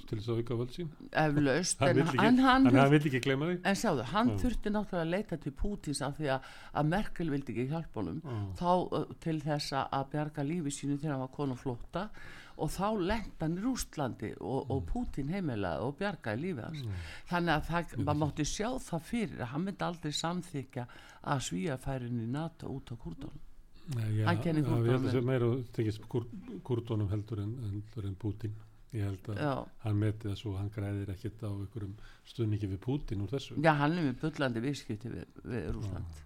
til þess að auka völd sín. Eflaust en, hann, hann, hann vill ekki gleyma því. En sjáðu, hann Já. þurfti náttúrulega að leita til Pútins af því að, að Merkel vildi ekki hjálpa honum. Já. þá uh, til þess að- bjarga lífi sínu þegar hann var konu flótta og þá í Rústlandi og, Mm. og Pútin heimilaði og bjargaði lífi hans. Þannig að það, maður mátti sjá það fyrir að hann myndi aldrei samþykja að svíja færin í NATO út á já, Hann kennir já, ég held að það meira tekist kur, kurdunum heldur en, heldur en Putin ég held að já, hann meti svo að hann græðir ekkit á einhverjum stuðningi við Putin úr þessu. Já, hann er með bullandi viðskipti við, við Rúsland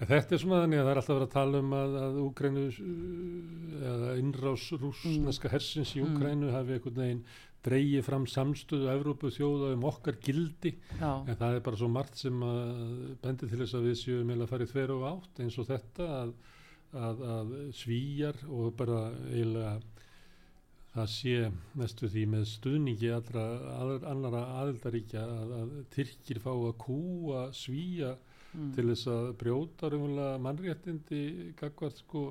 En þetta er svona þannig að það er alltaf verið að tala um að, að Úgrænu eða innrás rúsneska hersins í Mm. Úgrænu hafi einhvern veginn dreigið fram samstöðu Evrópu þjóða um okkar gildi. Já, en það er bara svo margt sem að bendi til þess að við séum fara í þveru og átt eins og þetta að, að, að svíjar og bara eiginlega það sé mestu því með stuðningi allra annara aðildaríkja að, að Tyrkir fá að kúa svíja mm. til þess að brjóta mannréttindi gagvart sko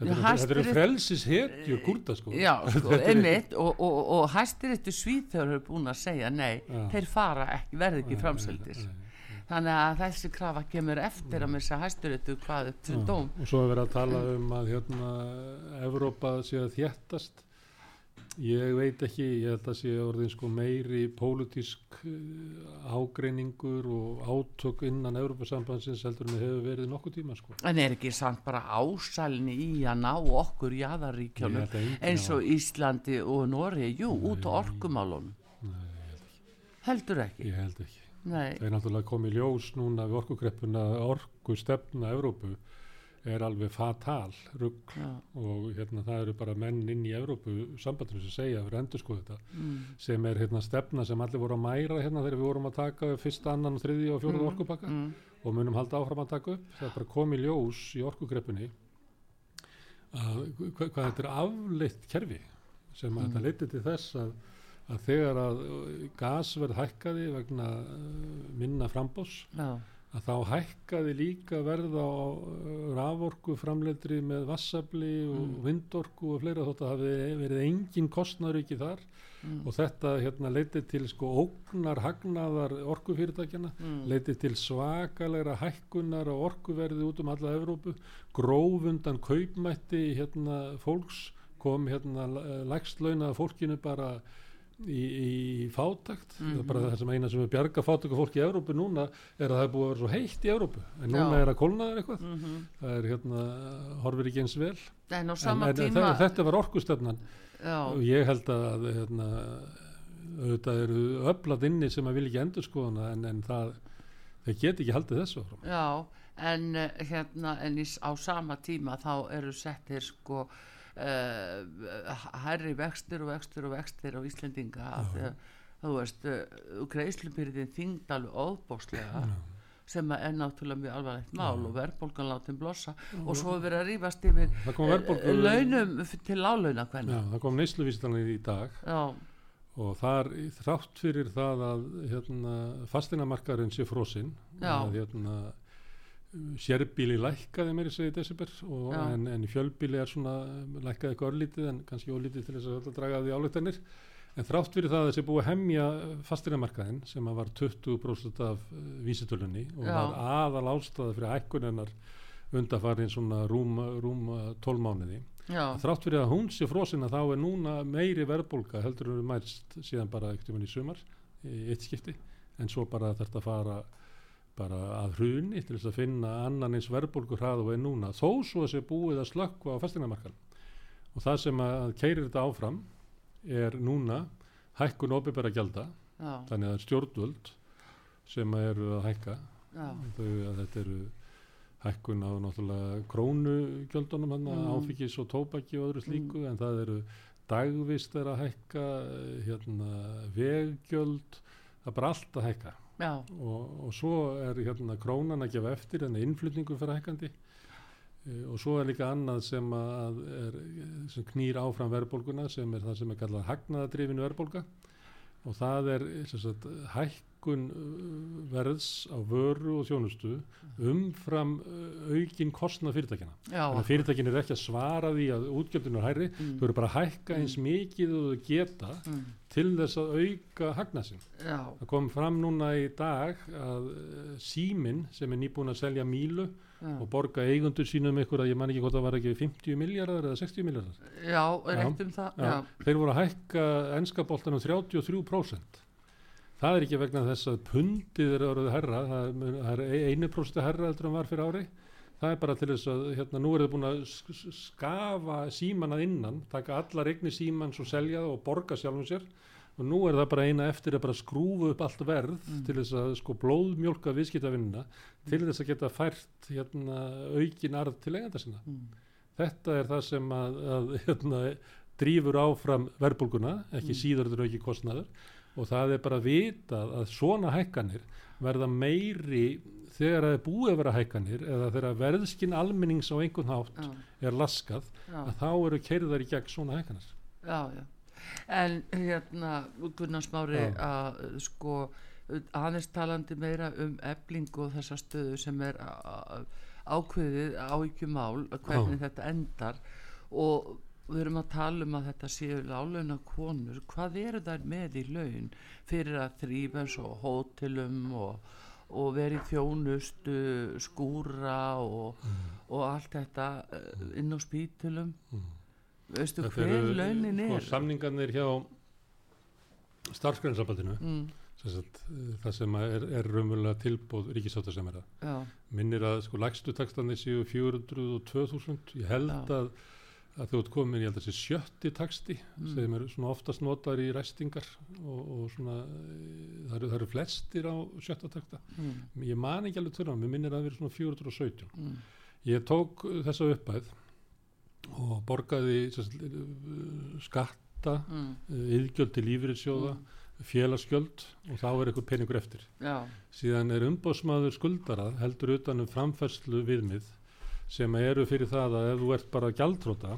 þetta eru- frelsis hetjur kurda sko Já, sko, einmitt og, og, og hæstiréttu svíþjóður er búin að segja nei, Já. þeir fara ekki, verði ekki nei. þannig að þessi krafa kemur eftir að missa hæstiréttu hvað upp til dóm og svo er verið að tala um að hérna Evrópa sé að þjættast ég veit ekki ég held að sé orðin sko meiri pólitísk uh, ágreiningur og átök innan Evrópasambandsins heldur en það hefur verið nokkuð tíma sko. En er ekki samt bara ásælni í að ná okkur Ég held enginn eins og Íslandi og Nóri jú, út á orkumálunum. heldur ekki? Ég held ekki. Nei, það er náttúrulega komið ljós núna við orkukreppuna orku stefna Evrópu er alveg fatal rugg já, og hérna það eru bara menn inn í Evrópu sambandinu sem segja fyrir endur sko þetta mm, sem er hérna stefna sem allir voru að mæra hérna þegar við vorum að taka upp fyrsta, annan, og þriðja og fjóruða Mm, orkupakka mm, og munum halda áfram að taka upp. Það er bara komið ljós í orkukreppunni að hva, hvað þetta er afleitt kerfi sem að Mm. þetta leiti til þess að, að þegar að gasverð hækkaði vegna uh, minna frambós já, að þá hækkaði líka verð á raforku framleiðri með vassabli og Mm. vindorku og fleira þótt að hafi verið engin kostnaður ekki þar. Mm, og þetta hérna leiti til sko ógnar hagnaðar orkufyrirtækjana mm, leiti til svakalegra hækkunar á orkuverði út um alla Evrópu. Gróf undan kaupmætti hérna fólks kom hérna lægstlaunað fólkinu bara í, í fátakt það er bara Mhm. það sem eina sem er bjarga fátaka fólki í Evrópu núna er að það er búið að vera svo heitt í Evrópu. En núna Já. er að kólnaður eitthvað. Mhm. það er hérna, horfir ekki eins vel. En en, en tíma þetta, var orkustefnan. Já, og ég held að hérna, auðvitað eru öflat inni sem að vil ekki endur skoðana en, en það þeir get ekki haldið þessu Já, en uh, hérna en á sama tíma þá eru settir sko uh, hærri vextir og vextir og vextir á því að þú veist, uh, greiðslubyrðin þyngd alveg óbókslega sem að er náttúrulega mjög alvarlegt mál og verðbólgan látin blossa og svo er verið að rífast yfir eh, verðbólgu launum til já, hvernig það kom neysluvísitalan í dag já, og þar þrátt fyrir það að hérna, fastinamarkarinn sé frosinn Já. að hérna, sérbíli lækkaði desember og, Já. en, en fjölbíli er svona lækkaði eitthvað örlítið en kannski ólítið til þess að draga því álöktanir en þrátt fyrir það að þessi búið að hemja fastinamarkaðin sem var 20% af uh, vísitölunni og Já. var aðal ástæða fyrir hækkunennar undarfarin svona rúm, rúm 12 mánuði já, þrátt fyrir að hún sé frosin að þá er núna meiri verðbólga heldur en mælst síðan bara ekkert um í sumar í eitt skipti en svo bara að fara bara að hruni til þess að finna annan eins verðbólgur hraðu og er núna. Þó svo að sé búið að slökkva á fastinamarkan og það sem að keirir þetta áfram er núna hækkun opibera gjalda já, þannig að stjórnvöld sem eru að hækka þau að þetta eru hækkun á náttúrulega krónugjöldunum Mm. áfengis og tóbaki og öðru slíku en það eru dagvist er að hækka hérna veggjöld það er bara allt að hækka og, og svo er hérna krónan að gefa eftir en innflutningur fyrir hækkandi. Eh, og svo er líka annað sem er, sem knýr áfram verðbólguna sem er það sem er kallað hagnaðadrifinu verðbólga. Og það er sagt, hækkun uh, verðs á vöru og þjónustu umfram uh, aukin kostnað fyrirtækina. Já, Þannig að fyrirtækin er ekki að svara því að útgjöldinu er hærri, Mm. þau eru bara að hækka eins mikið og þau geta mm, til þess að auka hagnaðsinn. já, Það kom fram núna í dag að uh, síminn sem er nýbúin að selja mílu já, og borga eigundur sínum ykkur að ég man ekki hvort það var ekki 50 miljardar eða 60 miljardar. já, rétt um það, já, Þeir voru að hækka ennska boltan um 33%. Það er ekki vegna þess að pundið er orðið herra, það er- það er einu prósti herra heldur en var fyrir ári. Það er bara til þess að hérna, nú er þau búin að sk- sk- skafa síman að innan, taka allar eignir símans og selja það og borga sjálfum sér og nú er það bara eina eftir að bara skrúfa upp allt verð til þess að sko blóðmjólka viðskiptavinnuna til þess að geta fært hérna, aukin arð til eiganda sinna. mm, Þetta er það sem að, að hérna, drýfur áfram verbulguna, ekki Mm. síður þetta auki kostnaður og það er bara vitað að svona hækkanir verða meiri þegar það er búið að vera hækkanir eða þegar verðskinn almennings á einhvern hátt já, er laskað já. að þá eru keirðar í gegn svona hækkanir. Já, já. En hérna, Gunnar Smári, Já. að sko, aðeins talandi meira um eblingu og þessa stöðu sem er ákveðið áhyggjumál, hvernig þetta endar og við erum að tala um að þetta séu lálauna konur, hvað eru þær með í laun fyrir að þrýfa eins og hótelum og, og verið þjónustu, skúra og, og allt þetta eh, inn á spítulum Mm. veistu hver launin sko, er samningarnir hjá starfsgrænnsambandinu, mm, eh, það sem er, er raunverulega tilbóð ríkisáta sem er það. minnir að sko lægstu taxtanir séu 402.000 ég held Já. að, að þú ert komin held að þessi sjötti taxti Mm. sem eru svona oftast notar í ræstingar og, og svona eh, það eru, það eru flestir á sjötta taxta mm, ég man ekki alveg törnum, mér minnir að það vera svona 417 mm, ég tók þessa uppæð og borgaði sem sagt, uh, skatta mm, yðgjöld til lífyrirsjóða mm, félagsgjöld og þá er eitthvað peningur eftir. Já, síðan er umbóðsmaður skuldara heldur utan um framfærslu viðmið sem eru fyrir það að ef þú ert bara gjaldróta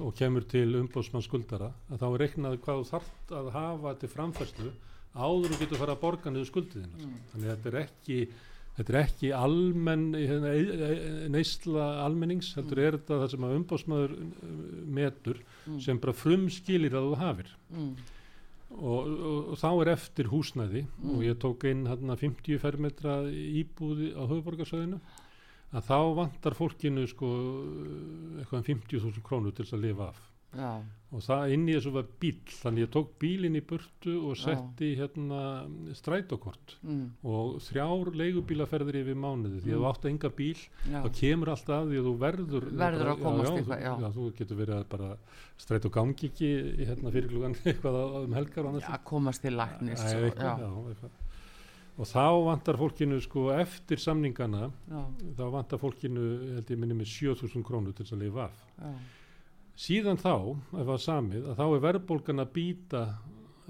og kemur til umbóðsmann skuldara að þá er reiknað hvað þú þarft að hafa til framfærslu áður þú getur fara að borga niður skuldiðina Mm. þannig að þetta er ekki þetta er ekki almenn hérna, neysla almennings heldur er þetta það sem að umbóðsmaður metur mm, sem bara frumskilir að þú hafir. Mm, og, og, og þá er eftir húsnæði Mm. og ég tók inn hérna 50 fermetra íbúði á höfuborgarsöðinu að þá vantar fólkinu sko eitthvað um 50.000 krónur til þess að lifa af já, og það inn í þessu var bíl þannig ég tók bílinn í burtu og Já. setti hérna strætókort mm, og þrjár leigubílaferðir yfir mánuði því að Mm. þú átt enga bíl já, þá kemur alltaf að því að þú verður Verður að komast já, eitthvað, þú, já. já, þú getur verið að bara strætó gangi ekki hérna fyrir klugan eitthvað um helgar já, komast til læknis Æ, og- eitthvað, já, já, eitthvað. Og þá vantar fólkinu sko eftir samningana já, þá vantar fólkinu held ég minni með 7000 krónur til þess að lifa af. Já, síðan þá, ef það er samið að þá er verðbólgan að býta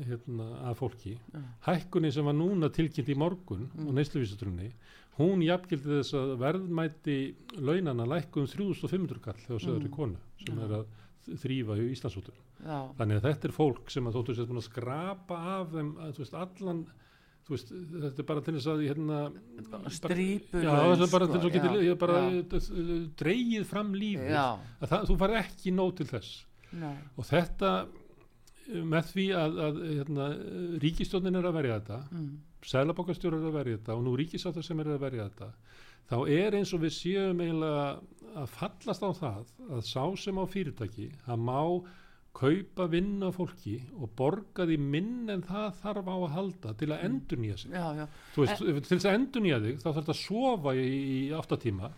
hérna, af fólki. Já, hækkunni sem var núna tilkynnt í morgun Mm. á neysluvísutrunni hún jafngildi þess að verðmæti launana lækkum 3500 kall þegar í Mm. konu sem er að þrýfa í Íslandsútur þannig að þetta er fólk sem að þóttu sér að skrapa af þeim að, veist, allan veist, þetta er bara til þess að hérna, Strípulaus, já, er bara sko, til þess að geta já, ég bara já. dreigið fram lífið. Það, þú farið ekki nóg til þess. Nei, og þetta með því að, að hérna, ríkistjónin er að verja þetta mm, sælabokastjórar er að verja þetta og nú ríkisáttar sem er að verja þetta þá er eins og við séum eiginlega að fallast á það að sá sem á fyrirtæki að má kaupa vinna fólki og borga því minn en það þarf á að halda til að endur nýja sig. Já, já, veist, til þess að endur nýja þig þá þarf þetta að sofa í, í áttatíma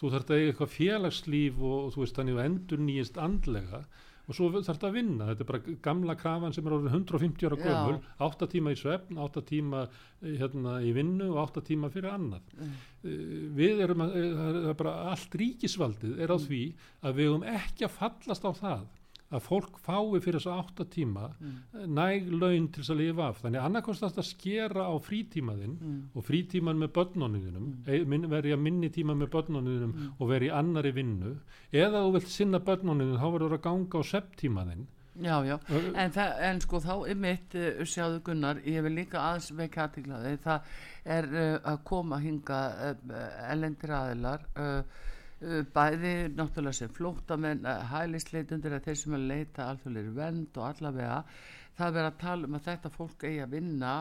þú þarf þetta að eiga eitthvað félagslíf og þú veist þannig að endur nýjist andlega og svo þarf þetta að vinna. Þetta er bara gamla krafan sem er orðin 150 ára gömul, 8 tíma í svefn 8 tíma eh, hérna, í vinnu og 8 tíma fyrir annað. Mm. Eh, við erum að, eh, það er bara allt ríkisvaldið er á Mm. því að við höfum ekki að fallast á það að fólk fái fyrir þess að 8 tíma mm, næg laun til þess að lifa af. Þannig annarkost að skera á frítímaðinn mm, og frítíman með börnunniðinum Mm. verði að minni tíma með börnunniðinum Mm. og verði í annari vinnu. Eða þú vilt sinna börnunniðin þá verður að ganga á sepptímaðinn Já, já, en, það, en sko þá er mitt uh, sjáðu Gunnar, ég vil líka aðeins vekja aðtiklaði, það er uh, að koma hinga uh, elendir aðilar uh, uh, bæði náttúrulega sem flóttamenn uh, hælisleitundir að þeir sem að leita alþjóðlega vend og allavega það verður að tala um að þetta fólk eigi að vinna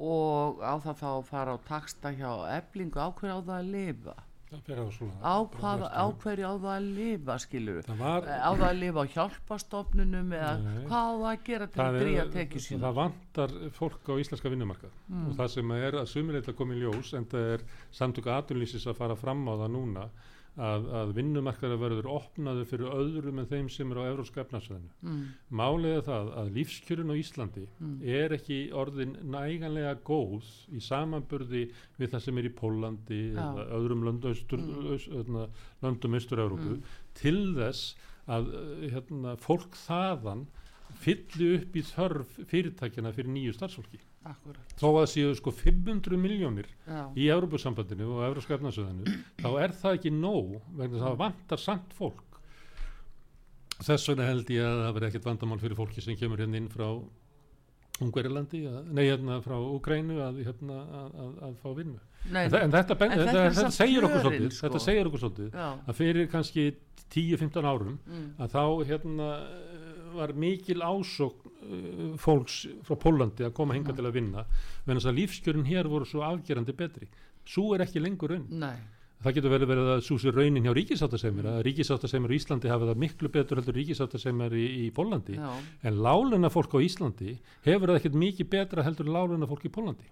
og á það þá að fara á taksta hjá eblingu ákveður á það að lifa? Á hvað, á hverju á það að lifa skilur Það var, á það að lifa á hjálpastofnunum eða Nei. hvað á það að gera til að drýja tekið sín það vantar fólk á íslenska vinnumarkað. Mm. og það sem er að sumileitlega komið ljós en það er samtöku aðunlýsis að fara fram á það núna að, að vinnumarkaður verður opnaður fyrir öðrum en þeim sem eru á Evrópska efnarsvæðinu. mm, er það að lífskjörun á Íslandi Mm. er ekki orðin næganlega góð í samanburði við það sem er í Pólandi Já. eða öðrum löndum austur, Mm. austur-Európu Mm. til þess að uh, hérna, fólk þaðan fylli upp í þörf fyrirtækjana fyrir nýju starfsfólki. Akkurat. Þó að séu sko 500 miljónir já, í Európusambandinu og Európska efnarsöðinu þá er það ekki nóg vegna það vantar samt fólk. Þess vegna held ég að það verði ekkert vandamál fyrir fólki sem kemur hérna inn frá Ungverilandi, nei hérna frá Ukrænu að, hérna, að, að, að fá vinnu. Nei, en, en þetta, ben, en þetta þetta, þetta, segir okkur svolítið sko. þetta segir okkur svolítið já, að fyrir kannski 10-15 árum mm, að þá hérna var mikil uh, fólks frá Pólandi að koma hinga til að vinna en þess að lífskjörin hér voru svo afgerandi betri. Svo er ekki lengur raun nei, það getur verið verið að súsi raunin hjá ríkisáttasemir að ríkisáttasemir í Íslandi hafa það miklu betur heldur ríkisáttasemir í, í Pólandi já, en láluna fólk á Íslandi hefur það ekkert mikið betra heldur láluna fólk í Pólandi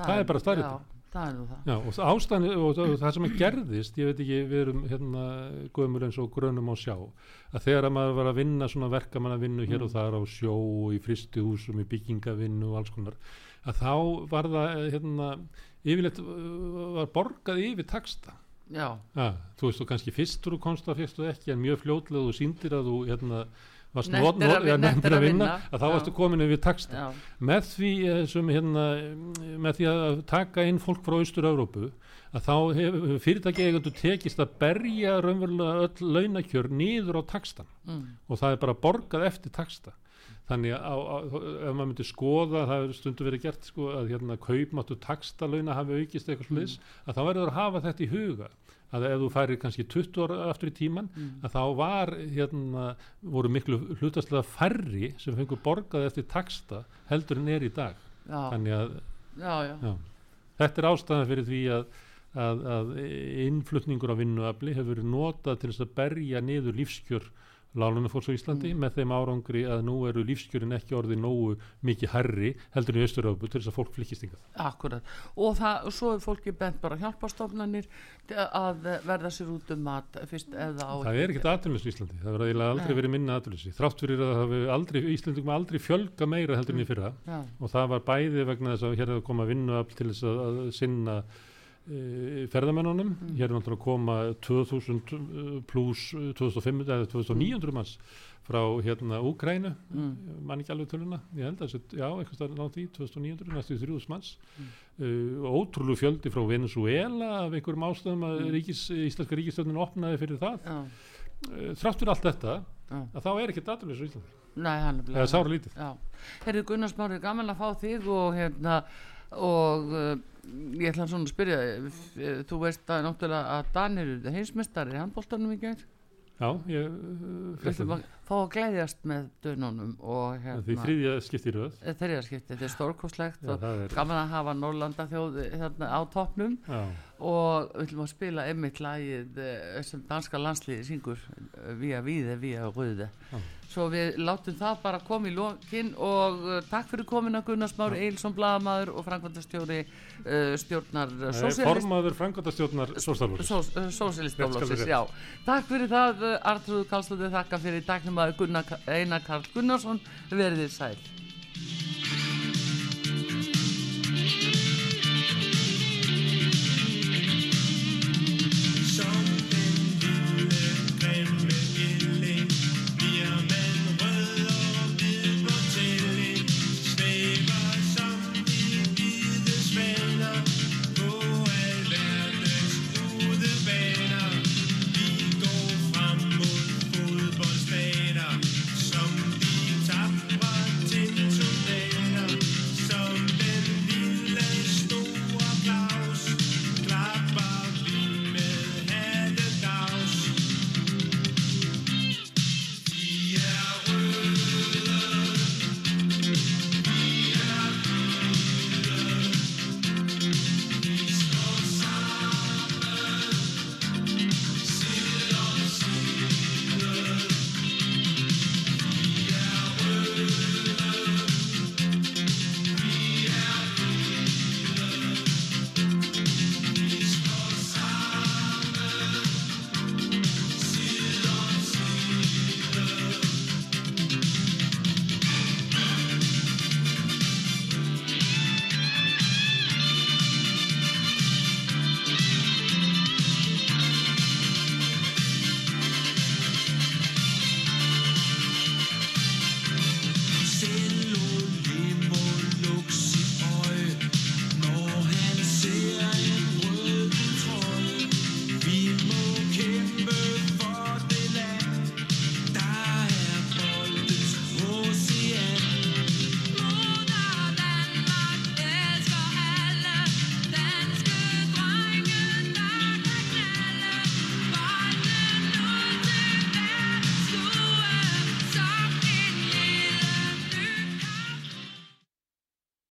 Það er bara staðreyndin. Já, það er nú það. Já, og það ástæðan og, og það sem að gerðist, ég veit ekki, við erum hérna gömur eins og grönum á sjá að þegar að maður var að vinna svona verkamannavinnu hér og þar á sjó og í fristihúsum, í byggingavinnu og alls konar að þá var það eh, hérna, yfirleitt uh, var borgað yfir taksta já, ja, þú veist þú kannski fyrstur þú komst það fyrstu ekki en mjög fljótlega þú síndir að þú hérna varst Nettir að not- vin- ja, nettir að að vinna, vinna, að þá já. varstu komin yfir taksta með því, eh, sem, hérna, með því að taka inn fólk frá Austur-Európu að þá hefur fyrirtæki eigandu tekist að berja raunverulega öll launakjör niður á takstan mm, og það er bara borgað eftir taksta þannig að á, ef maður myndi skoða það er stundu verið gert sko, að hérna, kaupmáttu takstalöuna hafi aukist eitthvað sliðis að þá verður að hafa þetta í huga að ef þú færir kannski 20 ára aftur í tíman mm, að þá var hérna, voru miklu hlutastlega færri sem fengur borgað eftir taksta heldur en er í dag. Já, þannig að já, já, þetta er ástæðan fyrir því að, að, að innflutningur á vinnuafli hefur verið notað til þess að berja niður lífskjör lálunafólks á Íslandi með þeim árangri að nú eru lífskjörin ekki orðið nógu mikið herri heldur í Östuröfu til þess að fólk flykkist yngað. akkurat og það, svo er fólki bent bara hjálpastofnanir að verða sér út um mat fyrst eða á Það er ekkert aðtunlis í Íslandi, það verður eiginlega aldrei verið minna aðtunlisi. Þrátt fyrir að það hafi aldrei, Íslandingum aldrei fjölga meira heldur en í fyrra. Já, og það var bæði vegna þess að hér hefur komað vinnuafl til þess að, að sinna ferðamennunum. Mm. hér er náttúrulega að koma 2000 pluss 2500 eða 2900 manns frá hérna Úkrænu mm, mann ekki alveg töluna, ég held að já, eitthvað stærn nátt í, 2900, næstu 3000 manns. Mm. uh, ótrúlu fjöldi frá Venezuela af einhverjum ástæðum að Mm. ríkis, íslenska ríkistöndin opnaði fyrir það. Já, uh, þrátt fyrir allt þetta já. að þá er ekki daturlis í Íslandi, nei, hann er sára lítið herri Gunnar Smári, gaman að fá þig og hérna og uh, ég ætla svona að spyrja uh, þú veist að náttúrulega að Danir eru heimsmestari í handbóltanum í gær? Já, ég uh, ætlum að fá að glæðjast með dönunum og því hérna þriðja skipti í röð. Þeirra skipti, þetta er stórkostlegt já, og það er, gaman að hafa Norrlanda þjóð hérna á toppnum. Já, og við ætlum að spila einmitt lagið eh, sem danska landsliði syngur eh, Vía Víði, Vía Rauði Já. svo við látum það bara koma í lokin og uh, takk fyrir komina Gunnar Smári Eilsson Blaðamaður og Frankvöndastjóri uh, stjórnar Sósíalist formaður Rétt skal já. Takk fyrir það, Artrúð Karlstóttir þakka fyrir dæknum að Einar Karl Gunnarsson. Verðið sæl